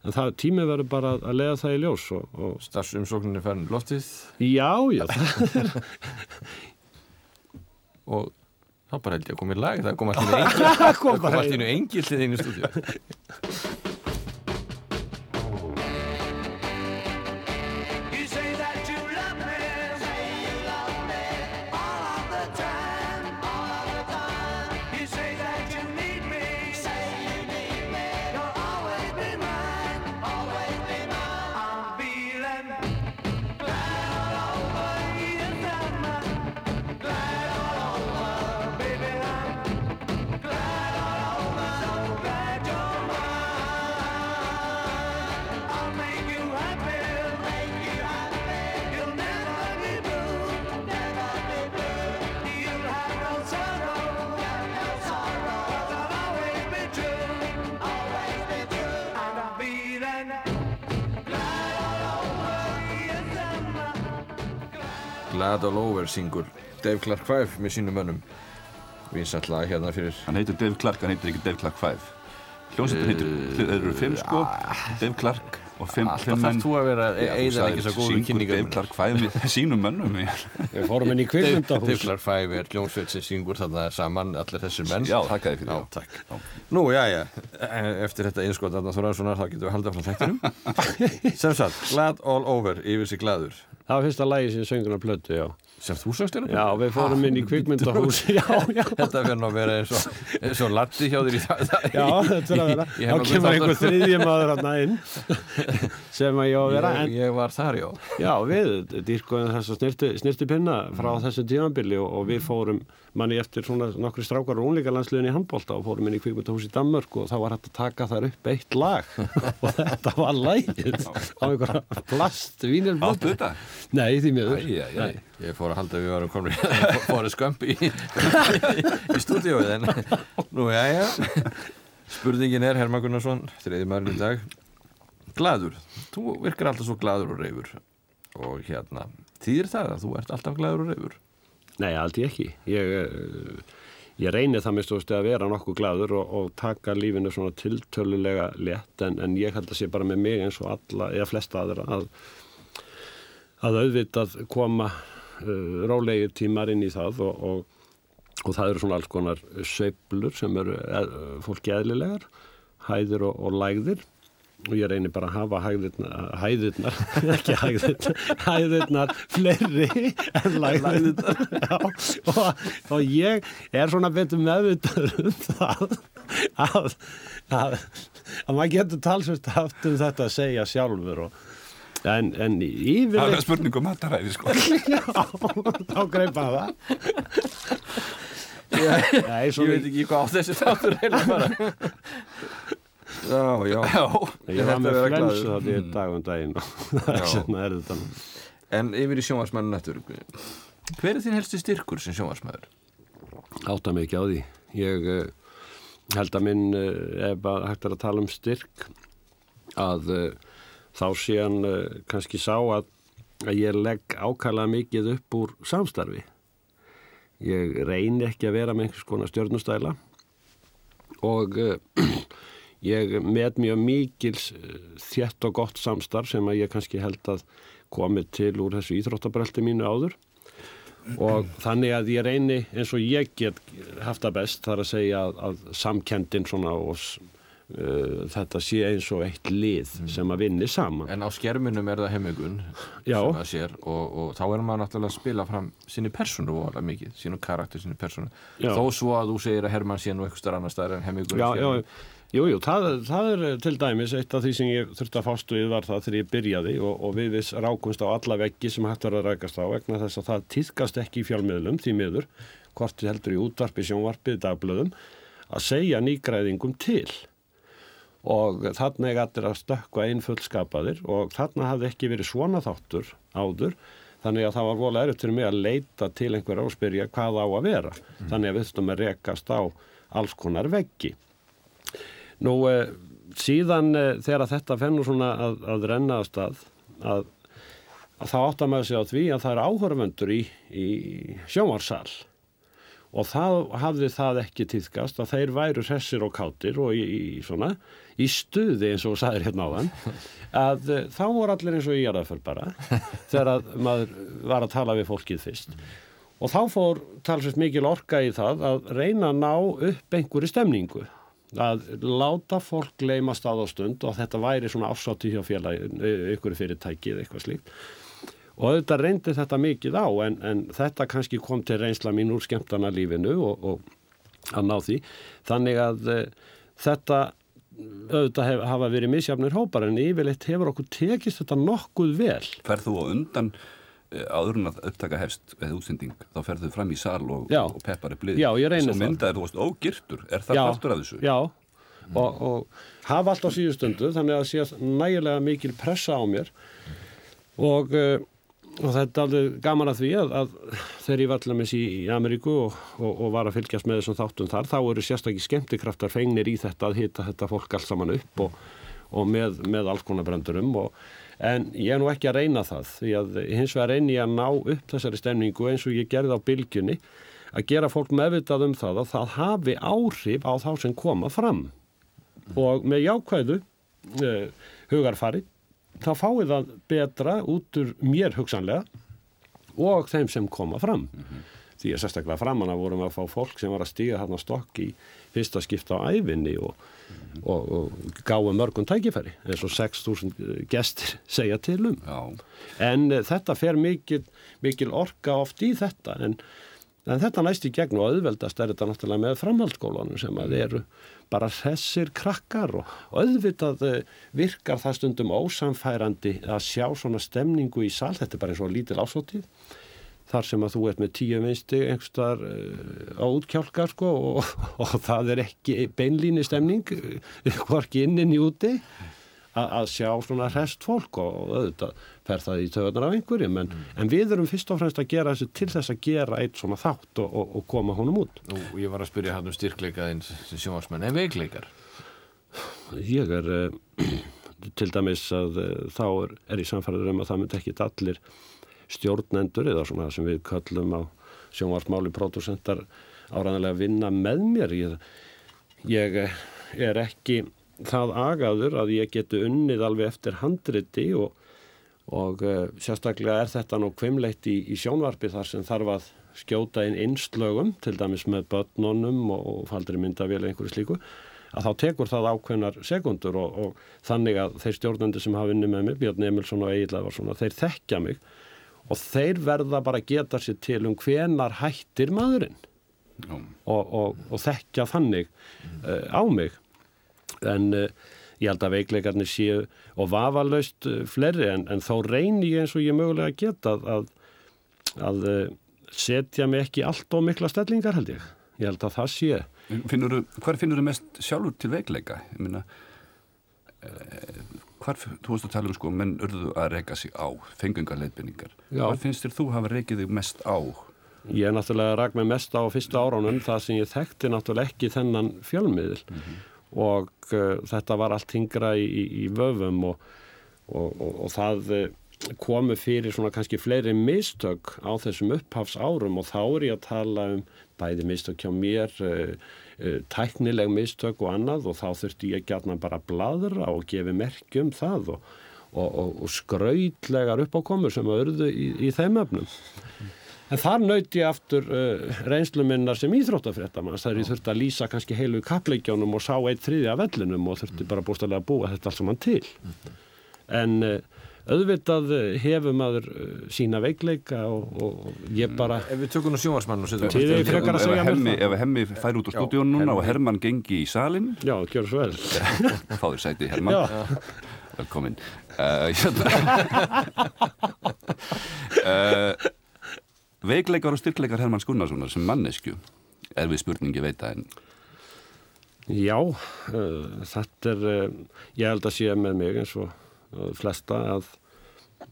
Speaker 2: en það tími verður bara að leiða það í ljós og, og
Speaker 1: Starfsumsóknin er farin í loftið.
Speaker 2: Já, já,
Speaker 1: og þá bara held ég að komið lag það kom einu engil það kom einu engil til einu stúdíu
Speaker 4: Glad All Over
Speaker 1: singur Dave Clark 5 með sínum mönnum. Vinsall lag hérna fyrir
Speaker 3: Hann heitir Dave Clark, hann heitir ekki Dave Clark 5 Hljómsveitin heitir, þeir eru fimm sko. Dave Clark og fimm,
Speaker 1: alltaf
Speaker 3: fimm menn.
Speaker 1: þarf þú að vera
Speaker 3: þú
Speaker 1: eða ekki svo
Speaker 3: syngur
Speaker 1: kynningar
Speaker 3: Dave Clark 5 með sínum mönnum
Speaker 2: við fórum inn í
Speaker 1: Dave
Speaker 2: kvikmyndahús
Speaker 1: Clark 5 er hljómsveit sem syngur þarna saman allir þessir menn.
Speaker 3: Já, þakka þér fyrir
Speaker 1: Já,
Speaker 3: það.
Speaker 1: takk. Nú, já, já, eftir þetta einskot Arnar Þóraðssonar, þá getum við haldið frá þættinum. Sem sagt, Glad All Over yfir sig gladur
Speaker 2: það var fyrsta lagi sem söngur á plötu, já.
Speaker 1: Sem þú sagst hérna?
Speaker 2: Já, við fórum inn í kvikmyndahús já, já,
Speaker 1: Þetta nú að vera eins og, eins og latti hjá þér í það
Speaker 2: já, þetta er að vera. Þá kemur einhver
Speaker 1: þáttum.
Speaker 2: þriðji maður að inn sem að ég á að vera
Speaker 1: ég, ég var þar, já
Speaker 2: Já, við dýrkuðum þess að snirti, snirti pinna frá
Speaker 1: Mm.
Speaker 2: þessu tímabili og, og við fórum manni eftir svona nokkri strákar og unlingalandsliðin í handbólta og fórum inn í kvikmyndahús í Danmörk og þá var hægt að taka þar upp eitt lag og þetta var lagið á einhverja plast vínirblötu.
Speaker 3: Áttu þetta?
Speaker 2: Nei, því miður.
Speaker 3: Æ, æ, æ.
Speaker 1: Ég fór að halda að við varum komin fórið skömp í, í stúdíóið en nú, já, já Spurningin er, Herman Gunnarsson, þriði maður í dag Gladur, þú virkar alltaf svo gladur og reyfur og hérna, þýðir það að þú ert alltaf gladur og reyfur
Speaker 2: Nei, aldrei ekki. Ég, eh, ég reynir það mest að vera nokkuð gladur og, og taka lífinu svona tiltölulega létt en, en ég held að sé bara með mig eins og alla, eða flesta aðra að, að auðvitað koma uh, rólegir tímar inn í það og, og, og það eru svona alls konar sveiflur sem eru eð, fólki eðlilegar, hæðir og lægðir og ég reynir bara að hafa hæðirnar, hæðirnar ekki hæðirnar, hæðirnar fleiri en lægðirnar. Já, og, og ég er svona betur meðvitaður um það að, að, að maður getur talsvist haft um þetta að segja sjálfur og, en, en
Speaker 3: Það er
Speaker 2: yfirleitt
Speaker 3: spurning um mataræði sko.
Speaker 2: Já, þá greipa það. Nei,
Speaker 1: Ég veit ekki hvað á þessi þáttur heila bara Já, já.
Speaker 3: Já,
Speaker 2: ég var með flensu þetta í dag um daginn. Og það er þetta.
Speaker 1: En yfir í sjónvarsmæðin nættur Hver er þín helsti styrkur sem sjónvarsmæður?
Speaker 2: átta mig ekki á því. Ég uh, held að minn uh, ef að hægt er að tala um styrk að uh, þá sé hann uh, kannski sá að, að ég legg ákala mikið upp úr samstarfi. Ég reyni ekki að vera með einhvers konar stjörnustæla. Og uh, ég met mjög mikils uh, þjætt og gott samstarf sem að ég kannski held að komið til úr þessu íþróttabrelti mínu áður. Og þannig að ég reyni eins og ég get haft það best þar að segja að, að samkendin svona og uh, þetta sé eins og eitt lið sem að vinni saman.
Speaker 1: En á skerminum er það sér og, og þá er maður náttúrulega að spila fram sinni persónu voðalega mikið, sínu karakter, sinni persónu.
Speaker 2: Já.
Speaker 1: þó svo að þú segir að Hermann sé nú eitthvað starf annar staðar en hemmingun
Speaker 2: Já, jú, það, það er til dæmis eitt af því sem ég þurfti að fást við var það þegar ég byrjaði og, og við viss rákumst á alla veggi sem hægt var að rækast á vegna þess að það týðkast ekki í fjálmiðlum því miður, hvort heldur í útvarpi, sjónvarpi, dagblöðum að segja nýgræðingum til. Og þarna er allir að stökkva einn fullskapaðir og þarna hafði ekki verið svona þáttur áður þannig að það var volið erfitt fyrir mig að leita til einhverja og spyrja hvað á að vera. Þannig að við þurftum að rekast á alls konar veggi Nú, eh, síðan eh, þegar þetta fennur svona að, að renna að stað að, að þá áttar maður sig á því að það er áhörvendur í, í sjónvarsal og þá hafði það ekki týðkast að þeir væru hressir og kátir og í, í svona í stuði eins og þú sagðir hérna áðan að uh, þá voru allir eins og í jarðaför bara þegar að maður var að tala við fólkið fyrst. Og þá fór talsvist mikil orka í það að reyna að ná upp einhverju stemningu að láta fólk gleyma stað á stund og þetta væri svona afsátti hjá félagi ykkur fyrirtæki eða eitthvað slíkt. Og auðvitað reyndi þetta mikið á en, en þetta kannski kom til reynsla mín úr skemmtana lífinu og, og að ná því. Þannig að uh, þetta auðvitað hef, hafa verið misjafnir hópar en yfirleitt hefur okkur tekist þetta nokkuð vel.
Speaker 3: Ferð þú á undan áður en að upptaka hefst eða útsending, þá ferð þú fram í sal og, og peppar er blið
Speaker 2: Já, ég reyni
Speaker 3: Svo
Speaker 2: það.
Speaker 3: myndaðir þú varst ógirtur, er það partur af þessu?
Speaker 2: Já, og, og hafa allt á síðustundu þannig að sé nægilega mikil pressa á mér. Og, uh, og þetta er alveg gaman að því að, að þegar ég var allar með sí í Ameríku og, og, og var að fylgjast með þessum þáttum þar þá eru sérstakki skemmtikraftar fengnir í þetta að hita þetta fólk allt saman upp og, og með, með alls konar brendurum. Og En ég er nú ekki að reyna það því að hins vegar reyni ég að ná upp þessari stemningu eins og ég gerði á bylgjunni að gera fólk meðvitað um það að það hafi áhrif á þá sem koma fram. Og með jákvæðu uh, hugarfari þá fáið það betra út úr mér hugsanlega og þeim sem koma fram því að sérstaklega framan að vorum að fá fólk sem var að stíga þarna stokk í fyrsta skipta á æfinni og, og, og gáðu mörgum tækifæri eins og 6.000 gestir segja til um.
Speaker 3: Já.
Speaker 2: en uh, þetta fer mikil, mikil orka oft í þetta en, en þetta næst í gegn og auðveldast er þetta náttúrulega með framhaldsskólanum sem að eru bara hressir krakkar og, og auðvitað uh, virkar það stundum ósamfærandi að sjá svona stemningu í sal, þetta er bara eins og lítil ásótið þar sem að þú ert með tíu minnsti einhverstaðar uh, á útkjálka sko og, og það er ekki beinlíni stemning uh, hvorki innin í úti að sjá svona hrest fólk og, auðvitað fer það í töðunar af einhverjum. En, en við erum fyrst og fremst að gera þessu til þess að gera eitt svona þátt og, og, og koma honum út.
Speaker 1: Nú, ég var að spyrja hann um styrkleikaðinn sem sjónvarsmenn, en veikleikar?
Speaker 2: ég er uh, til dæmis að uh, þá er, er ég samfæður um að það myndi ekki allir stjórnendur eða svona sem við köllum á sjónvarsmáli pródusentar áræðanlega að vinna með mér. Ég, ég er ekki það agaður að ég geti unnið alveg eftir handriti og, og uh, sérstaklega er þetta nú kvimleitt í, í sjónvarpi þar sem þarf að skjóta inn innslögum til dæmis með börnunum og, og faldri myndavél einhverju slíku að þá tekur það ákveðnar sekundur og, og þannig að þeir stjórnendur sem hafa unni með mig, Björn Emilsson og Egil Evarsson, þeir þekkja mig og þeir verða bara að geta sér til um hvenar hættir maðurinn. Og, og, og þekkja þannig uh, á mig. En uh, ég held að veikleikarnir séu og vafalaust uh, fleiri en, en þá reyni ég eins og ég mögulega geta að, að, að setja mig ekki allt og mikla stellingar held ég. Ég held að það sé
Speaker 3: hvar finnur þú mest sjálfur til veikleika? Ég eh, hvar, þú veist að tala um sko, menn urðu að reyka sig á, fengungar leiðbynningar.
Speaker 2: Já.
Speaker 3: Hvar finnst þér þú hafa reykið þig mest á?
Speaker 2: Ég er náttúrulega rak með mest á fyrstu áránum það sem ég þekkti náttúrulega ekki þennan fjölmiðil og uh, þetta var allt hingra í, í, í vöfum og, og, og, og það uh, komu fyrir svona kannski fleiri mistök á þessum upphafs árum og þá er ég að tala um bæði mistök hjá mér, uh, tæknileg mistök og annað og þá þurfti ég gætna bara að bladra og gefi merkjum það og, og, og, og skrautlegar uppákomur sem að urðu í, í þeim efnum. En þar naut ég aftur uh, reynslu minnar sem íþróttafréttamanns þar ég þurfti að lýsa kannski heilu kappleikjónum og sá eitt þriðja vellinum og þurfti bara bústæðlega að búa þetta allt saman til. En uh, auðvitað uh, hefur maður uh, sína veikleika og, og, ég bara,
Speaker 1: Ef við tökum nú sjónvarsmann og setjum
Speaker 2: að
Speaker 3: Ef hemmi,
Speaker 2: það.
Speaker 3: ef hemmi fær út á stúdíónu núna og Hermann gengi í salin,
Speaker 2: já, gjör svo vel.
Speaker 3: fá þér sæti Hermann.
Speaker 2: Já,
Speaker 3: Velkomin. Uh, uh, veikleikar og styrkleikar Hermanns Gunnarssonar sem mannesku er við spurningi veita en
Speaker 2: já uh, þetta er, uh, ég held að sé með mig eins og flesta að,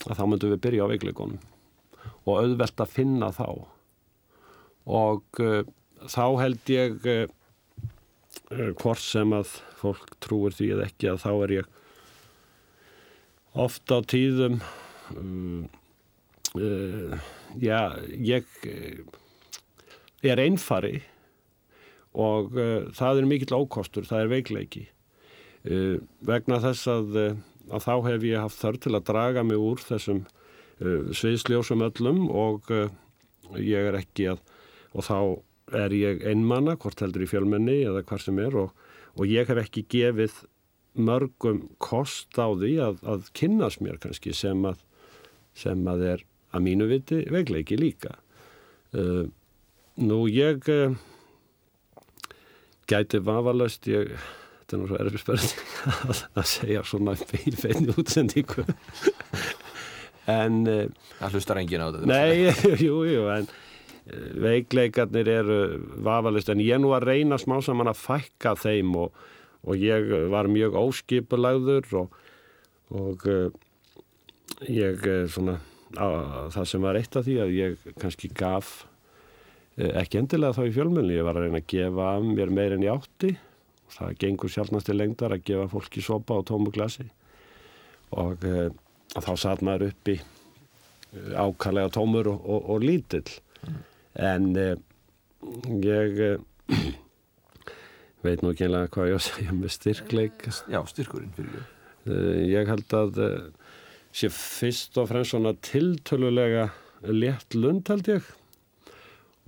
Speaker 2: að þá myndum við byrja á veikleikunum og auðvelt að finna þá og uh, þá held ég uh, hvort sem að fólk trúir því eða ekki að þá er ég ofta á tíðum um, uh, já, ég er einfari og það er mikill ókostur, það er veikleiki. Vegna þess að, að þá hef ég haft þörf til að draga mig úr þessum uh, sviðsljósum öllum og uh, ég er ekki að, og þá er ég einmanna, hvort heldur í fjölmenni eða hvar sem er og, og ég hef ekki gefið mörgum kost á því að, að kynnast mér kannski sem að, sem að er að mínu viti veikleiki líka. Uh, nú ég uh, gæti vafalöst, ég, þetta er svo erfið spurning að, segja svona feinni útsendingu. en uh,
Speaker 1: Það hlustar enginn á þetta.
Speaker 2: Nei, jú, jú, en eh, veikleikarnir eru vafalist, en ég nú að reyna smá saman að fækka þeim og, og ég var mjög óskipulagður og, og uh, ég svona, á, það sem var eitt af því að ég kannski gaf ekki endilega þá í fjölmjölni, ég var að reyna að gefa mér meir en ég átti og það gengur sjálfnast til lengdar að gefa fólki sopa á tómu glasi. Og uh, þá satt maður upp í ákallega tómur og, og, og lítill. En uh, ég uh, veit nú ekki einlega hvað ég á að segja með styrkleik.
Speaker 1: Já, styrkurinn fyrir
Speaker 2: ég held að sé fyrst og fremst svona tiltölulega létt lund held ég.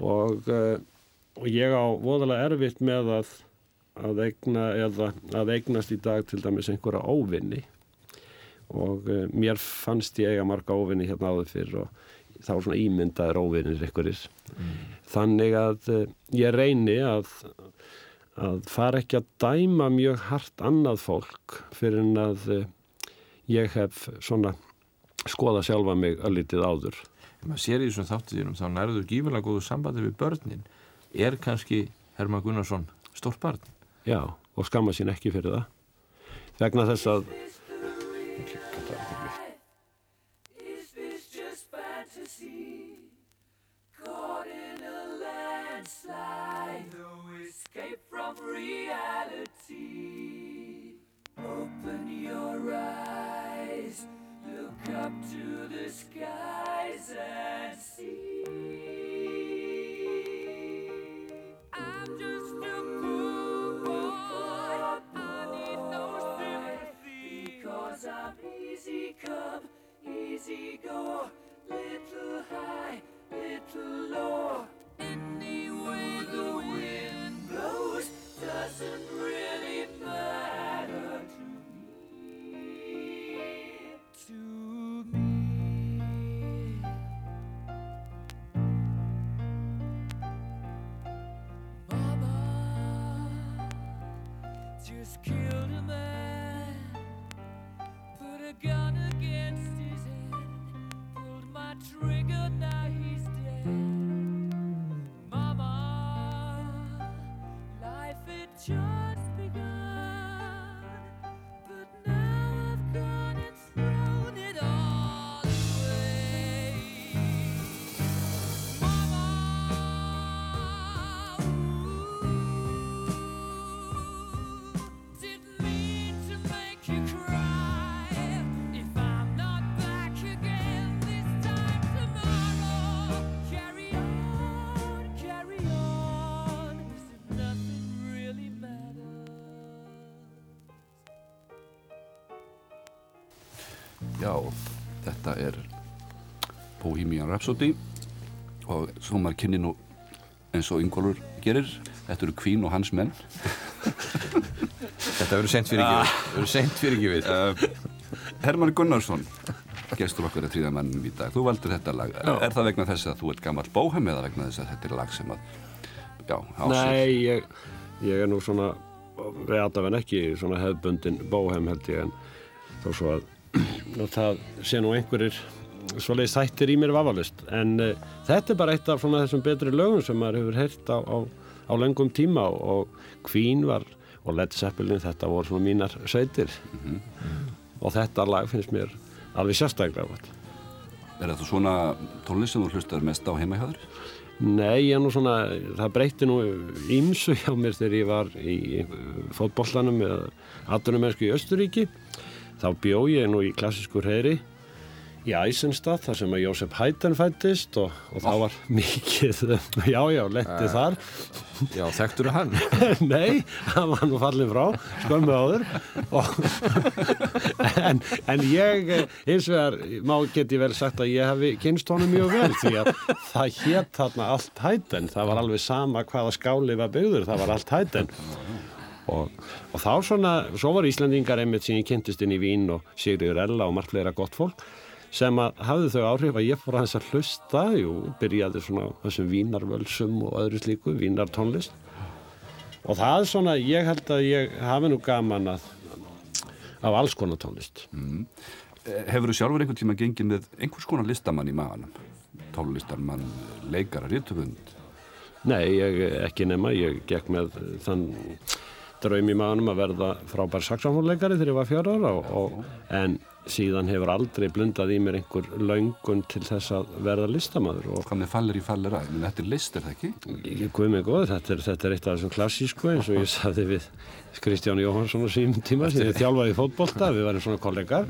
Speaker 2: Og, og ég á voðalega erfitt með að að eigna eða að eignast í dag til dæmis einhverja óvinni og uh, mér fannst ég eiga marga óvinni hérna áður fyrir og þá svona ímyndaður óvinnir einhverjir þannig að uh, ég reyni að að fara ekki að dæma mjög hart annað fólk fyrir en að uh, ég hef svona skoða sjálfa mig öllítið áður
Speaker 1: Ef maður sér í þessum þáttuðinum þá nærður gífurlega góðu sambandi við börnin. Er kannski Herman Gunnarsson stórt barn?
Speaker 2: Já, og skamma sín ekki fyrir það vegna þess að
Speaker 4: look up to the skies and see. Easy go, little high, little low. Any way the wind blows doesn't really matter to me. To me. Mama just killed a man, put a gun against head, triggered now.
Speaker 3: Já, þetta er Bohemian Rhapsody og svo maður kynni nú eins og Ingólfur gerir. Þetta eru Queen og hans menn.
Speaker 1: Þetta verður seint fyrir ekki við. Verður seint fyrir ekki við.
Speaker 3: uh, Herman Gunnarsson gestur okkar að tríða mannum í dag. Þú valdur þetta lag, er það vegna þess að þú ert gammal bóhem eða vegna þess að þetta er lag sem að já, á sig
Speaker 2: Nei, ég, ég er nú svona reatafen ekki svona hefðbundin bóhem held ég en þó svo að, að það sé nú einhverjir svoleiðis þættir í mér vafalist en uh, þetta er bara eitt af svona þessum betri lögum sem maður hefur heyrt á, á, á löngum tíma og, og Queen var og Led Zeppelin þetta voru svona mínar sveitir og þetta lag finnst mér alveg sérstaklega gott.
Speaker 3: Er þetta svona tónlist sem þú hlustar mest á heima hjá þér?
Speaker 2: Nei, ég er nú svona, það breytti nú ímsu hjá mér þegar ég var í fótbollanum eða atvinnumennsku í Östuríki. Þá bjó ég nú í klassískur heyri í Eisenstadt þar sem að Jósef Haydn fættist og, og það var mikið, já já, letti þar.
Speaker 1: Já, þekktur hann?
Speaker 2: Nei, hann var nú fallið frá, skömmu áður. Og, en, en ég, eh, hins vegar, má geti vel sagt að ég hefi kynst honum mjög vel því að það hétt þarna allt Haydn. Það var alveg sama hvaða skáli var byggður, það var allt Haydn. Og, og þá svona, svo var Íslandingar einmitt sem ég kynntist inn í Vín og Sigriður Ella og margt fleira gott fólk sem að hafði þau áhrif að ég fór aðeins að hlusta jú, byrjaði svona þessum vínarvölsum og öðru slíku, vínartónlist og það svona, ég held að ég hafi nú gaman að af alls konar tónlist
Speaker 3: Hefur þú sjálfur einhvern tíma gengið með einhvers konar listamann í maganum? Tónlistarmann, leikara, rítuhund?
Speaker 2: Nei, ég ekki nema, ég gekk með þann draum í maðunum að verða frábær saxofónleikari þegar ég var fjara ára og, og, en síðan hefur aldrei blundað í mér einhver löngun til þess að verða listamaður og
Speaker 3: Hvað með fallir í fallir að? Menn þetta er list, er það ekki?
Speaker 2: ég guð mig góð, þetta er, þetta er eitt af þessum klassísku eins og ég saði við Kristján Jóhansson á sínum tíma sem ég þjálfaði fótbolta, við varum svona kollegar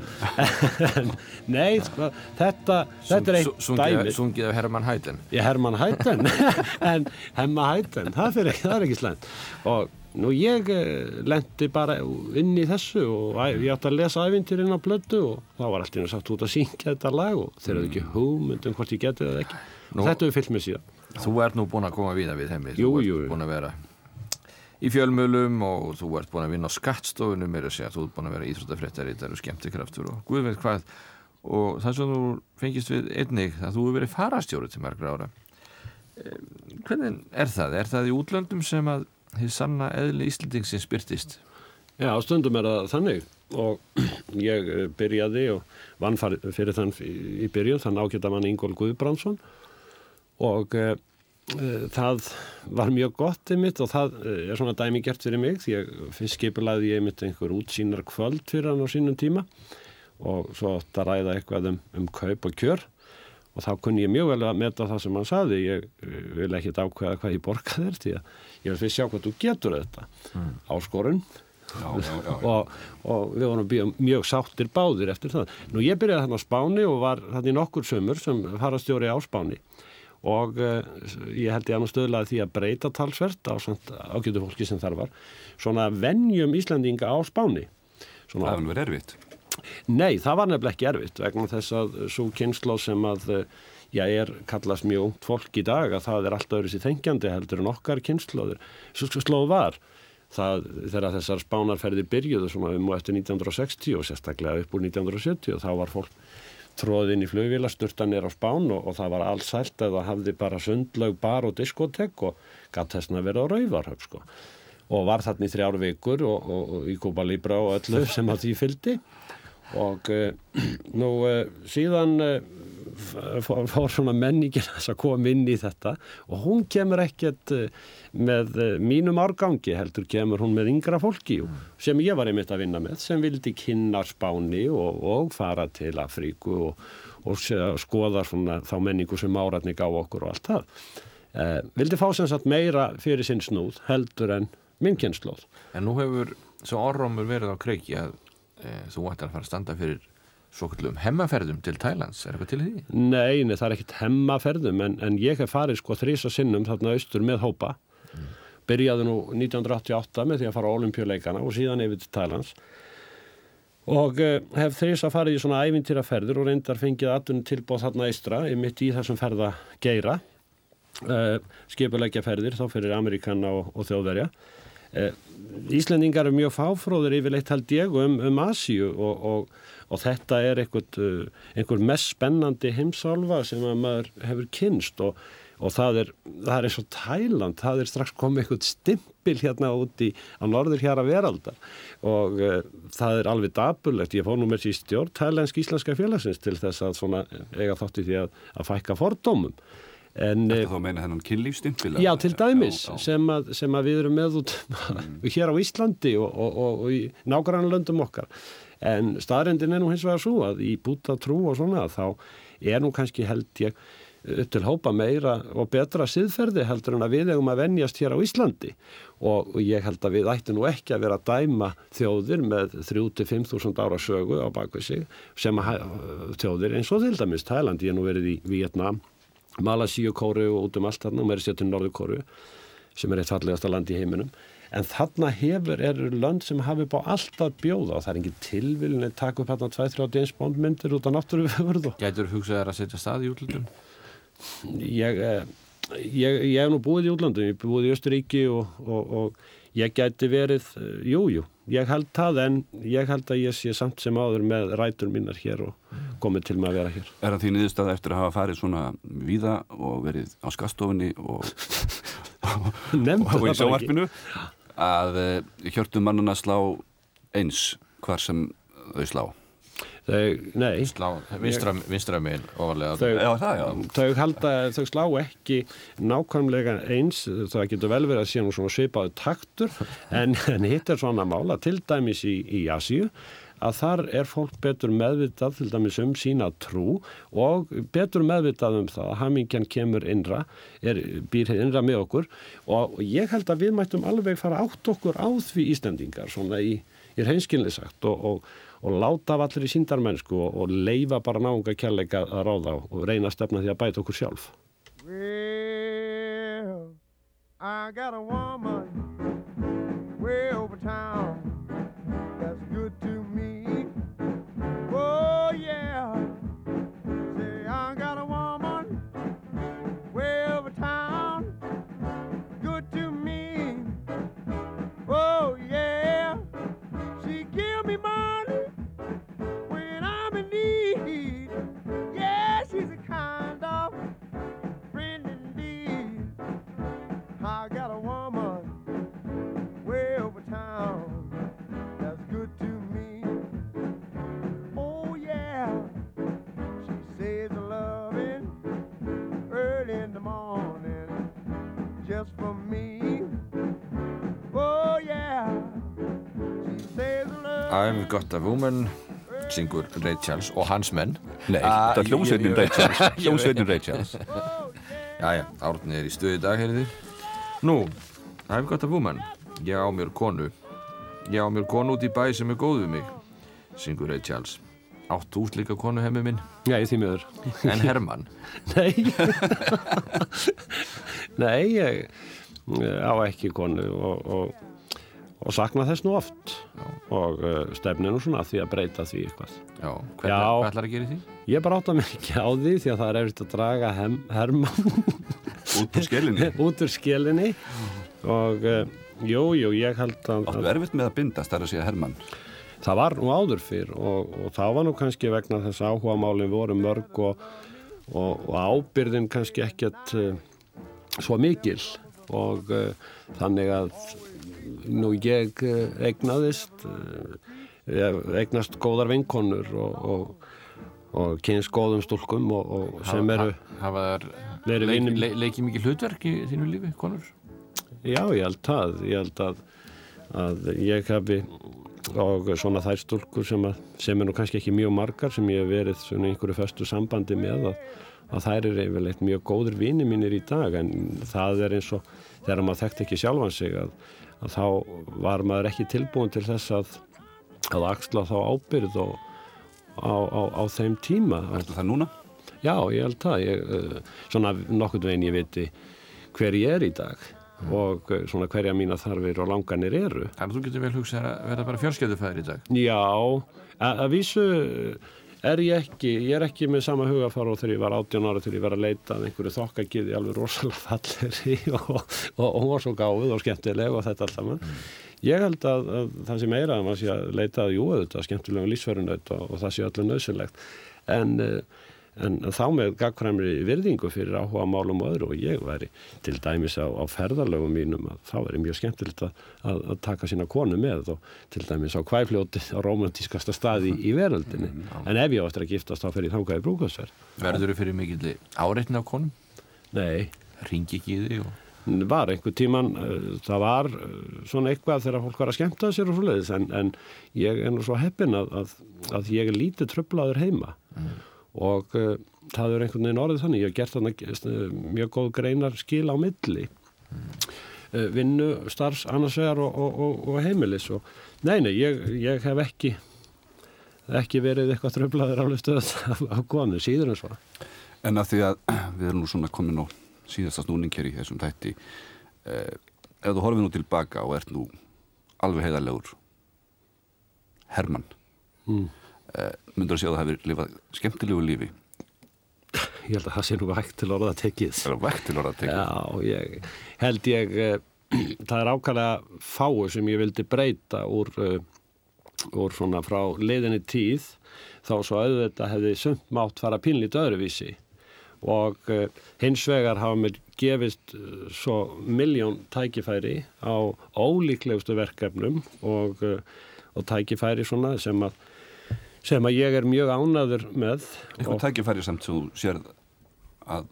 Speaker 2: en nei, sko, þetta, þetta er eitt dæmi
Speaker 1: Sungið af Hermann Hæden.
Speaker 2: Ég Hermann Hætten en Hemma Hætten, það, það er ekki slæmt og nú ég eh, lendi bara inn í þessu og ég átti að lesa ævintýrin á blödu og þá var allt í einu sagt út að syngja þetta lag og þeir eru ekki hugmynd um hvort ég geti það ekki
Speaker 1: Nú-
Speaker 2: og þetta hefur fyllt mér síðan
Speaker 1: Þú ert nú búin að koma víða við.
Speaker 2: Jú,
Speaker 1: þú ert
Speaker 2: jú.
Speaker 1: búin að vera í fjölmölum og þú ert búin að vinna á skattstofunum er að segja, þú ert búin að vera íþróttafréttari það eru skemmtikraftur og guð veit hvað og það sem þú fengist við einnig að þú hefur verið farastjóri til margra ára hvernig er það? Er það í útlöndum sem að þið sanna eðli Íslandingsins byrtist?
Speaker 2: Já, stundum er það þannig og ég eh, byrjaði og vann fyrir þann í byrjun þann ágæta mann Ingól Guðbrandsson og e, það var mjög gott einmitt og það er svona dæmi gert fyrir mig því að fyrst skipulaði ég einmitt einhver útsýnar kvöld fyrir hann á sínum tíma og svo átt að ræða eitthvað um, um kaup og kjör og þá kunni ég mjög vel að meta það sem hann saði ég eh, vil ekki ákveða hvað ég borga þér því að ég vil fyrst sjá hvað þú getur þetta. Áskorun.
Speaker 3: Já, já, já.
Speaker 2: og, og við vorum mjög, sáttir báðir eftir það. Nú ég byrjaði þarna á Spáni og var þarna í nokkur sömur sem farastjóri á Spáni. Og uh, ég held ég nú stöðlaði því að breyta talsvert á ágjötu fólki sem þar var. Svona venjum Íslandinga á Spáni.
Speaker 3: Það
Speaker 2: svona,
Speaker 3: hefur verið erfitt.
Speaker 2: Nei, það var nefnilega ekki erfitt vegna þess að svo kynnslóð sem að eh, já, er kallast mjög ungt fólk í dag að það er alltaf öðru sér þengjandi heldur en okkar kynnslóður. Svo slóð var það þegar þessar spánarferðir byrjuðu svona um og eftir 1960 og sérstaklega upp úr 1970 og þá var fólk tróðinn í flugvila, sturtanir á spán og, og það var alls hægt að það hafði bara sundlaug, bar og diskotek og gatt þessna verið á rauvarhöf sko. Og var þarna í þrjár vikur og, og, og í Kuba Libra og öllu sem að því fylgdi og uh, nú uh, síðan uh, fór, svona menningin að koma inn í þetta. Og hún kemur ekkert með mínum árgangi heldur kemur hún með yngra fólki sem ég var einmitt að vinna með sem vildi kynna spáni og, og fara til Afríku og, og skoða svona þá menningu sem áratni gá okkur og allt það. Uh, vildi fá sem sagt meira fyrir sinn snúð heldur en minn kynnslóð
Speaker 1: En nú hefur svo orðrómur verið á kreiki að þú ættir að fara að standa fyrir svo kallum hemmaferðum til Thailands, er eitthvað til því?
Speaker 2: Nei, nei, það er ekkit hemmaferðum en, en ég hef farið sko þrísa sinnum þarna austur með hópa. Byrjaði nú 1988 með því að fara á olimpíuleikana og síðan yfir til Thailands og uh, hef þrísa farið í svona ævintýraferður og reyndar fengið atvinnum tilbóð þarna eistra mitt í þessum ferða geira uh, skipuleikja ferðir þá fyrir Amerikana og, og þjóðverja Íslendingar eru mjög fáfróðir yfirleitt held ég um, um Asíu og, og, og þetta er einhver, einhver mest spennandi heimsálfa sem að maður hefur kynst og, og það er, það er eins og Tæland, það er strax komið einhvern stimpil hérna úti á norður hér að veraldar og uh, það er alveg dapurlegt, ég fór nú með sér í stjórn Tælensk Íslenska félagsins til þess að svona eiga þátti því að, að fækka fordómum. eh,
Speaker 3: Þetta þá meina hennan kynlífstimpil?
Speaker 2: Já, til dæmis,
Speaker 3: Já, já.
Speaker 2: Sem, að, sem að við erum með út hér á Íslandi og, og, og, og í nágrann löndum okkar. En staðrendin er nú hins vegar svo að í búta trú og svona þá er nú kannski held ég upp til hópa meira og betra siðferði heldur en að við eigum að venjast hér á Íslandi og, ég held að við ættum nú ekki að vera að dæma þjóðir með 3-5 þúsund ára sögu á bakvið sig sem að hæ- þjóðir eins og til dæmis Þæland, ég nú verið í Vietnam Malasíu kóru og út um allt þarna og meiri sér til Norður kóru sem er eitt fallegasta land í heiminum en þarna hefur, eru lönd sem hafi bá alltaf bjóða og það er engin tilvilin að taka upp hérna 2-3 James Bond myndir út á náttúrufjörð og
Speaker 1: Gætur hugsað þér að setja stað í útlöndum?
Speaker 2: ég, eh, ég, ég hef nú búið í útlandum, ég hef búið í Östuríki og, og, og ég gæti verið, eh, jú, ég held það en ég held að ég sé samt sem áður með rætur mínar hér og komið til með að vera hér.
Speaker 3: Er það því niðurstaða eftir að hafa farið svona víða og verið á skastofinni og, og í sjónvarpinu að uh, hjörtum mannuna slá eins hvar sem þau slá?
Speaker 2: Þau, nei,
Speaker 1: Slá, vinstra, vinstra megin ofalega
Speaker 2: þau,
Speaker 3: Já, það, já.
Speaker 2: þau halda, þau slá ekki nákvæmlega eins, það getur vel verið að sé nú svona svipaðu taktur. En, en hitt er svona mála, til dæmis í, í Asíu, að þar er fólk betur meðvitað til dæmis um sína trú og betur meðvitað um það að hamingjan kemur innra, er, býr innra með okkur. Og ég held að við mættum alveg fara átt okkur á því Íslandingar svona í, í reynskilni sagt. Og, og, og láta af allir í síndarmennsku og, og leifa bara náunga kærleika að ráða og reyna að stefna því að bæta okkur sjálf.
Speaker 4: Well, I got a woman way over town just for me. Oh yeah, she says a loving.
Speaker 1: I've got a woman syngur Ray Charles og hans menn
Speaker 3: Nei,
Speaker 1: Ah,
Speaker 3: þetta er hljómsveitin
Speaker 1: ég- ég-
Speaker 3: Ray Charles. Hljómsveitin Ray Charles.
Speaker 1: Jæja, Árni er í stöði í dag, heyrði Nú, I've got a woman Ég á mér konu Ég á mér konu út í bæ sem er góð við mig syngur Ray Charles Átt þú líka konu hemmi minn
Speaker 2: Já, ég því miður.
Speaker 1: En Hermann
Speaker 2: Nei, nei, ég eh, á ekki konu og, og, og sakna þess nú oft og uh, stefni nú svona því að breyta því eitthvað.
Speaker 1: Já,
Speaker 2: Já.
Speaker 1: hvað ætlar að gera í því?
Speaker 2: Ég bara átta mig ekki á því því að það er eftir að draga hem, Hermann
Speaker 3: Út úr skelinni.
Speaker 2: út úr skelinni og uh, jú, jú, ég held að,
Speaker 3: Áttu erfitt með að bindast þar að segja Hermann.
Speaker 2: það var nú áður fyrr og, og það var nú kannski vegna þess að áhuga málinn voru mörg og, og, og ábyrðin kannski ekkert uh, svo mikil og uh, þannig að nú ég uh, eignaðist ég eignast góðar vinkonur og, og, og kynst góðum stúlkum og, og sem eru
Speaker 1: Hafa þær
Speaker 2: Verið
Speaker 1: leik, leik, leikið mikið hlutverk í þínu lífi, konur?
Speaker 2: Já, ég held það. Ég held að, að ég hafi og svona þær stúlkur sem, að, sem er nú kannski ekki mjög margar sem ég hef verið svona einhverju föstu sambandi með að, að þær eru yfirleitt mjög góður vini mínir í dag en það er eins og þegar maður þekkt ekki sjálfan sig að, að þá var maður ekki tilbúin til þess að, að axla þá ábyrð og á, á, á þeim tíma.
Speaker 3: Ertu það núna?
Speaker 2: Já, ég held það. Ég, uh, svona nokkurn veginn ég viti hver ég er í dag og uh, svona hverja mína þarfir og langanir eru.
Speaker 1: Þannig að þú getur vel hugsað að vera bara fjölskeldufæður í dag
Speaker 2: Já, að, að vísu er ég ekki, ég er ekki með sama hugafar og þegar ég var 18 ára þegar ég var að leita að einhverju þokkagiði alveg rosalega falleri og, og, og hún var svo gáð og skemmtileg og þetta allt saman. Ég held að, að það sem meira að maður sé að leita að jú auðvitað skemmtilegum lífsverðunauð og, og það sé öllu nöðsynlegt en, uh, en þá með gagkvæmri virðingu fyrir áhuga málum og öðru og ég væri til dæmis á, á ferðarlögum mínum að þá væri mjög skemmtilegt að, að, að taka sína konu með og til dæmis á kvæfljóti á romantískasta staði í, veröldinni. En ef ég á eftir að giftast þá fer ég þangað í brúkasverð
Speaker 1: Verður þú fyrir mikill áreitni á konum?
Speaker 2: Nei,
Speaker 1: Ringi ekki í þig og
Speaker 2: var einhver tíman uh, það var uh, svona eitthvað þegar fólk var að skemmta sér og svoleiðis en, en ég er nú svo heppin að, að, að ég er lítið tröflaður heima og uh, það er einhvern veginn orðið þannig, ég hef gert þannig mjög góð greinar skil á milli mm. vinnu, starfs, annarsvegar og, og, og, og heimilis og nei, nei, ég, ég hef ekki ekki verið eitthvað tröflaður af, af konu, síður en svo
Speaker 3: En að því að við erum nú svona komin á síðasta snúning hér í þessum þætti eh, ef þú horfið nú tilbaka og ert nú alveg heiðarlegur Hermann
Speaker 2: mm.
Speaker 3: Eh, myndur að segja að það hefur lifað skemmtilegu lífi?
Speaker 2: Ég held að það sé nú vægt til orða tekið
Speaker 3: Það er vægt til orða að tekja
Speaker 2: Já, ég held ég eh, það er ákvæmlega fáu sem ég vildi breyta úr, uh, úr svona frá leiðinni tíð þá svo auðvitað hefði sumt mátt fara pínlít öðruvísi. Og hins vegar hafa mér gefist svo miljón tækifæri á ólíklegustu verkefnum og, og tækifæri svona sem að sem að ég er mjög ánaður með.
Speaker 3: Eitthvað tækifæri samt sem þú sérð að,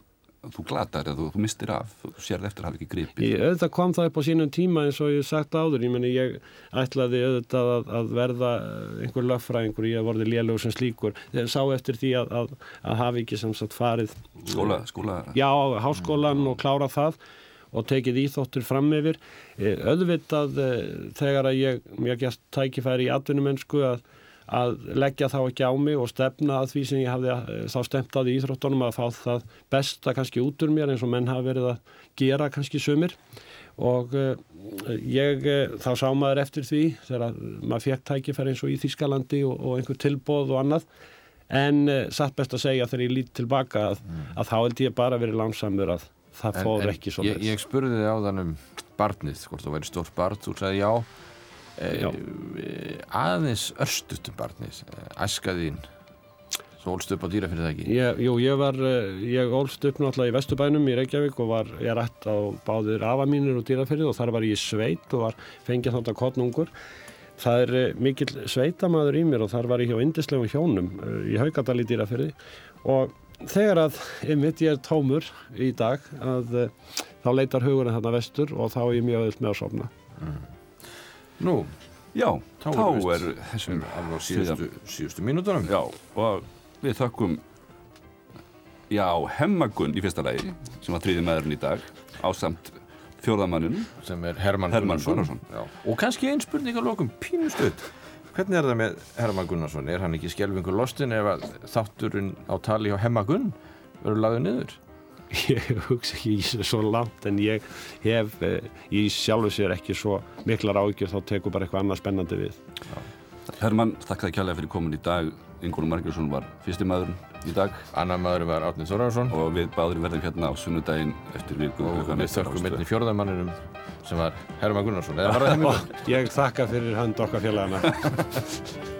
Speaker 3: þú glatar eða þú, þú mistir af, þú sérð eftir að hafa ekki gripið.
Speaker 2: Ég, auðvitað kom það upp á sínum tíma eins og ég sagt áður, ég meni ég ætlaði auðvitað að, að verða eh, einhver löffræðingur, ég vorið lélugur sem slíkur, ég sá eftir því að, að, að hafi ekki sem sagt farið
Speaker 3: Skóla, skóla
Speaker 2: Já, háskólan og klára það og tekið íþóttur fram yfir. Eh, auðvitað eh, þegar að ég mér gæst tækifæri í atvinnumennsku að að leggja þá ekki á mig og stefna að því sem ég hafði eh, þá stemt að í íþróttunum að fá það besta kannski út úr mér eins og menn hafa verið að gera kannski sumir. Og uh, ég uh, þá sá maður eftir því þegar maður fekk tækifæri eins og í Þískalandi og, og einhver tilbóð og annað. En satt best að segja þegar ég lít tilbaka að, að þá held ég bara verið langsamur að það
Speaker 1: en
Speaker 2: ekki svo
Speaker 1: ég, ég spurði þig áðan um barnið, hvort þú væri stórt barn, þú sagði já, aðeins örstutum barnið, æskaðín, þú ólst upp á dýra fyrir það ekki.
Speaker 2: Ég, jú, ég var, eh, ég ólst upp náttúrulega í Vesturbænum í Reykjavík og var, ég rætt á báðir afa mínir og dýrafyrði og þar var ég sveit og var fengið þátt að kottnungur. Það er eh, mikill sveitamaður í mér og þar var ég hjá indislegum hjónum eh, í Haugadal í dýrafyrði og þegar að einmitt ég er tómur í dag að eh, þá leitar hugurinn þarna vestur og þá er ég mjög öll með að sofna.
Speaker 1: Nú,
Speaker 3: Já,
Speaker 1: Þá
Speaker 3: þá,
Speaker 1: er
Speaker 3: þessum
Speaker 1: alveg á síðustu, síðustu mínútonum.
Speaker 3: Já, og við þökkum Já, Hemmagun í fyrsta lagi sem var þriði maðurinn í dag ásamt fjórðamanninn
Speaker 1: sem er Hermann,
Speaker 3: Hermann
Speaker 1: Gunnarsson.
Speaker 3: Gunnarsson.
Speaker 1: Og kannski einn spurning á lokum, pínustuð. Hvernig er það með Hermann Gunnarsson? Er hann ekki skelvingur lostin ef þátturinn á tali hjá Hemma Gunn verður lagður niður?
Speaker 2: Ég hugsa ekki svo langt en ég hef eh, í sjálfu sér ekki svo miklar ágjur þá tekur bara eitthvað annað spennandi við.
Speaker 3: Hermann, þakkaði kjærlega fyrir komin í dag Ingónum Margjursson var fyrsti maðurinn í dag
Speaker 1: Annar maður var Árni Þorvarsson
Speaker 3: og við báðurum verðum hérna á sunnudaginn eftir viku
Speaker 1: og við þökkum einni fjórðamanninum sem var Hermann Gunnarsson. Það?
Speaker 2: Ég þakka fyrir hönd okkar félagana.